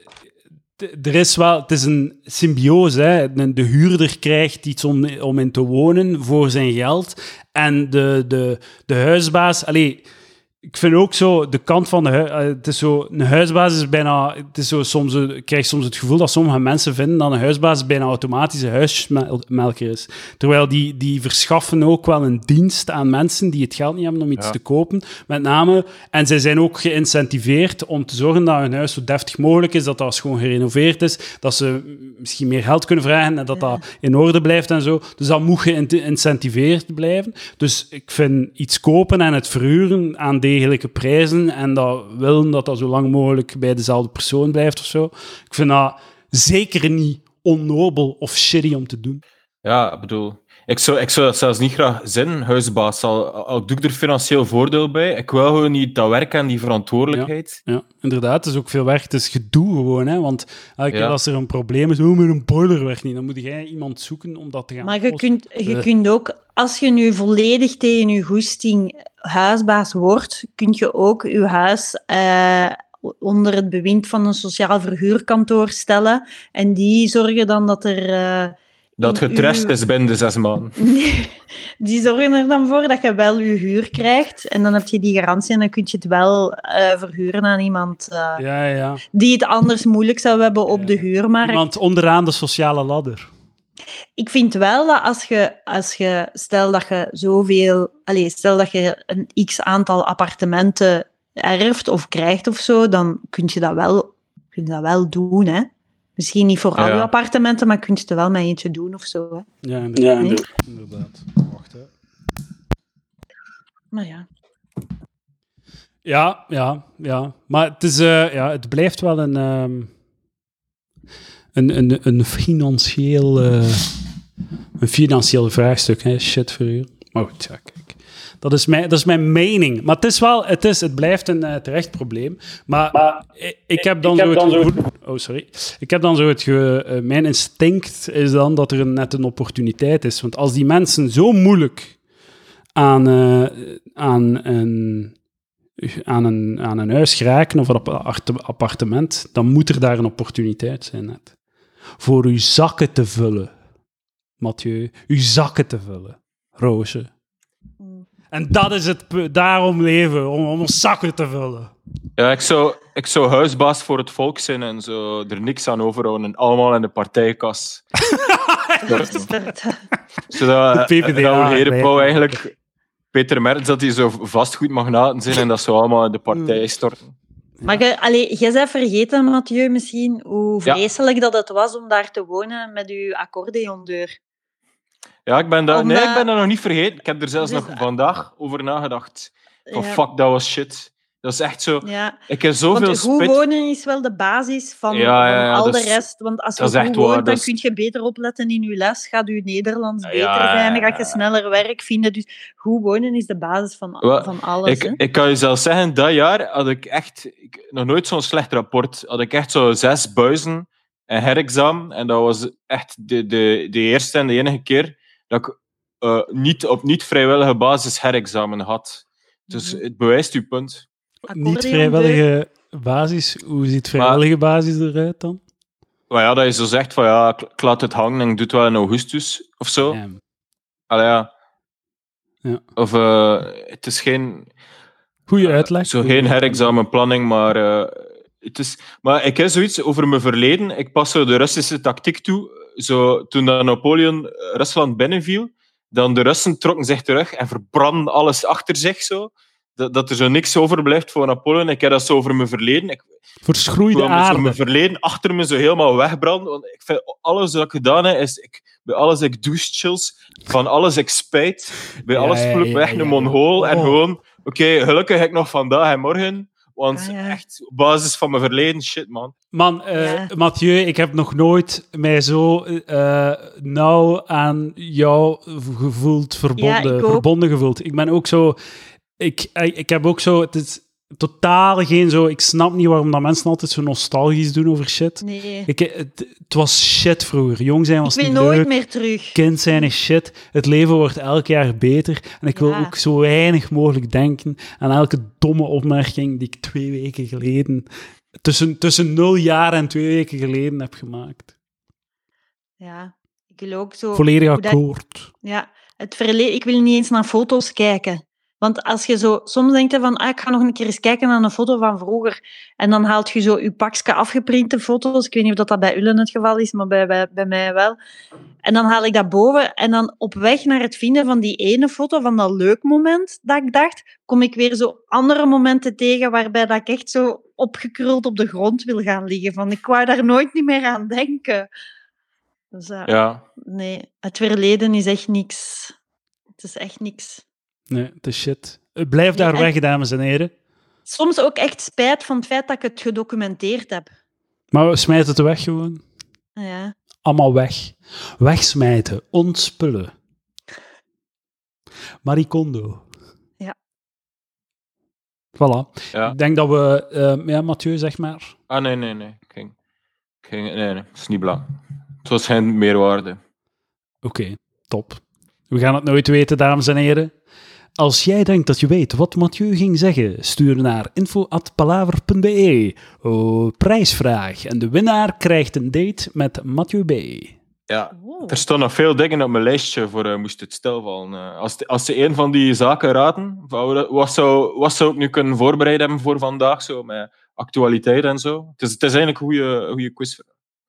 er is wel, het is een symbiose. Hè? De, de huurder krijgt iets om, in te wonen voor zijn geld. En de, de, de huisbaas... Allee, ik vind ook zo, de kant van de eh, het is zo, een huisbaas is bijna, het is zo soms, eh, ik krijg soms het gevoel dat sommige mensen vinden dat een huisbaas bijna automatisch een huismelker is. Terwijl die, die verschaffen ook wel een dienst aan mensen die het geld niet hebben om iets Ja. te kopen, met name. En zij zijn ook geïncentiveerd om te zorgen dat hun huis zo deftig mogelijk is, dat dat schoon gerenoveerd is, dat ze misschien meer geld kunnen vragen en dat dat in orde blijft en zo. Dus dat moet geïncentiveerd blijven. Dus ik vind iets kopen en het verhuren aan degelijke prijzen en dat willen dat dat zo lang mogelijk bij dezelfde persoon blijft of zo. Ik vind dat zeker niet onnobel of shitty om te doen. Ja, ik bedoel... Ik zou, ik zou dat zelfs niet graag zijn, huisbaas. Al, al doe ik er financieel voordeel bij. Ik wil gewoon niet dat werk en die verantwoordelijkheid. Ja, inderdaad. Het is ook veel werk. Het is gedoe gewoon. Hè? Want elke keer Ja. als er een probleem is, oh, met een boiler werkt niet, dan moet jij iemand zoeken om dat te gaan Maar je oplossen. kunt, je Eh. kunt ook... Als je nu volledig tegen je goesting huisbaas wordt, kun je ook je huis eh, onder het bewind van een sociaal verhuurkantoor stellen. En die zorgen dan dat er... eh, Dat uw- is binnen de zes maanden. Die zorgen er dan voor dat je wel je huur krijgt. En dan heb je die garantie en dan kun je het wel eh, verhuren aan iemand eh, Ja, ja. die het anders moeilijk zou hebben op de huurmarkt. Iemand onderaan de sociale ladder. Ik vind wel dat als je, als je stel dat je zoveel, allez, stel dat je een x aantal appartementen erft of krijgt of zo, dan kun je dat wel, kun je dat wel doen. Hè? Misschien niet voor al Ja. je appartementen, maar kun je het wel met eentje doen of zo. Hè? Ja, inderdaad. Nee? inderdaad. Wacht, hè. Maar ja. Ja, ja, ja. Maar het, is, eh, ja, het blijft wel een, ehm, een, een, een, financieel, eh, een financieel vraagstuk. Hè? Shit voor u. Maar goed, ja, kijk. Dat is, mijn, dat is mijn mening. Maar het is wel, het, is, het blijft een eh, terecht probleem. Maar, ik, ik heb dan zo het gevoel- Oh, sorry. Ik heb dan zo het ge, eh, mijn instinct is dan dat er een, net een opportuniteit is. Want als die mensen zo moeilijk aan, aan, een, aan, een, aan een huis geraken of een appart- appartement, dan moet er daar een opportuniteit zijn net. Voor uw zakken te vullen, Mathieu. Uw zakken te vullen, Roosje. En dat is het, daarom leven, om, om ons zakken te vullen. Ja, ik zou, ik zou huisbaas voor het volk zijn en zo er niks aan overhouden. En allemaal in de partijkas. Zodat De PvdA Herenpauw eigenlijk. eigenlijk... Peter Mertens, dat hij zo vastgoedmagnaten zijn en dat ze allemaal in de partij storten. Maar allee, jij bent vergeten, Mathieu, misschien, hoe Ja. vreselijk dat het was om daar te wonen met uw accordeondeur. Ja, ik ben, dat, nee, ik ben dat nog niet vergeten. Ik heb er zelfs Dus, nog vandaag over nagedacht. Van Ja. fuck, dat was shit. Dat is echt zo... Ja, Ik heb zoveel want goed spit... wonen is wel de basis van, Ja, ja, van ja, al de rest. Want als je goed woont, dan is- kun je beter opletten in je les. Gaat je Nederlands beter zijn, dan ga je sneller werk vinden. Dus goed wonen is de basis van, van alles. hè. Ik, ik kan je zelfs zeggen, dat jaar had ik echt ik, nog nooit zo'n slecht rapport. Had ik echt zo zes buizen en herexamen. En dat was echt de, de, de eerste en de enige keer dat ik eh, niet, op niet vrijwillige basis herexamen had. Dus Mhm. het bewijst uw punt. Niet vrijwillige basis. Hoe ziet vrijwillige basis eruit dan? Maar ja, dat je zo zegt van ja, ik, laat het hangen en ik doe het wel in augustus of zo. Ja. Allee, ja. Ja. Of eh, het is geen, Goeie uitleg. zo geen herexamenplanning, maar eh, het is. Maar ik heb zoiets over mijn verleden. Ik pas zo de Russische tactiek toe. Zo, toen Napoleon eh, Rusland binnenviel, dan de Russen trokken zich terug en verbranden alles achter zich zo. Dat, dat er zo niks overblijft voor Napoleon. Ik heb dat zo over mijn verleden. Ik Verschroeide zo mijn verleden achter me zo helemaal wegbranden. Want ik vind alles wat ik gedaan heb, is ik, bij alles ik douche chills, van alles ik spijt, bij Ja, alles voel ik me echt ja, een mongool. En Oh. gewoon, oké, gelukkig heb ik nog vandaag en morgen. Want Ah, ja. echt, op basis van mijn verleden, shit man. Man, eh, Ja. Mathieu, ik heb nog nooit mij zo eh, nauw aan jou gevoeld, verbonden, ik verbonden gevoeld. Ik ben ook zo... Ik, ik, ik heb ook zo... Het is totaal geen zo... Ik snap niet waarom dat mensen altijd zo nostalgisch doen over shit. Nee. Ik, het, het was shit vroeger. Jong zijn Ik was wil niet nooit leuk. meer terug. Kind zijn is shit. Het leven wordt elk jaar beter. En ik wil ook zo weinig mogelijk denken aan elke domme opmerking die ik twee weken geleden, tussen, tussen nul jaar en twee weken geleden heb gemaakt. Ja, ik wil ook zo. Volledig hoe dat- akkoord. Ja, het verleden. Ik wil niet eens naar foto's kijken. Want als je zo, soms denkt je van, ah, ik ga nog een keer eens kijken naar een foto van vroeger. En dan haalt je zo je pakje afgeprinte foto's. Ik weet niet of dat, dat bij Ullen het geval is, maar bij, bij, bij mij wel. En dan haal ik dat boven. En dan op weg naar het vinden van die ene foto, van dat leuk moment dat ik dacht, kom ik weer zo andere momenten tegen waarbij dat ik echt zo opgekruld op de grond wil gaan liggen. Van, ik wou daar nooit niet meer aan denken. Dus, eh, Ja. Nee, het verleden is echt niks. Het is echt niks. Nee, het is shit. Blijf daar Nee, weg, dames en heren. Soms ook echt spijt van het feit dat ik het gedocumenteerd heb. Maar we smijten het weg gewoon. Ja. Allemaal weg. Wegsmijten. Ontspullen. Marie Kondo. Ja. Voilà. ja. Ik denk dat we... eh, ja, Mathieu, zeg maar. Ah, nee, nee, nee. Ik ging, ik ging, nee, nee. Het is niet belangrijk. Het was geen meerwaarde. Oké, top. We gaan het nooit weten, dames en heren. Als jij denkt dat je weet wat Mathieu ging zeggen, stuur naar info.palaver.be. Oh, prijsvraag. En de winnaar krijgt een date met Mathieu B. Ja. Er staan nog veel dingen op mijn lijstje voor uh, moest het stilvallen. Uh, als, de, als ze een van die zaken raden, wat zou, wat zou ik nu kunnen voorbereiden hebben voor vandaag, zo, met actualiteit en zo? Het is, het is eigenlijk een goede, goede quiz.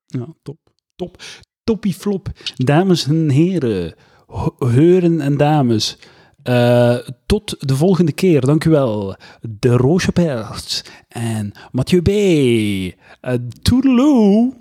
Ja, top. Top. Toppie flop. Dames en heren, heuren en dames. Uh, tot de volgende keer. Dank u wel. De Roosje en Mathieu B. Uh, toedeloe.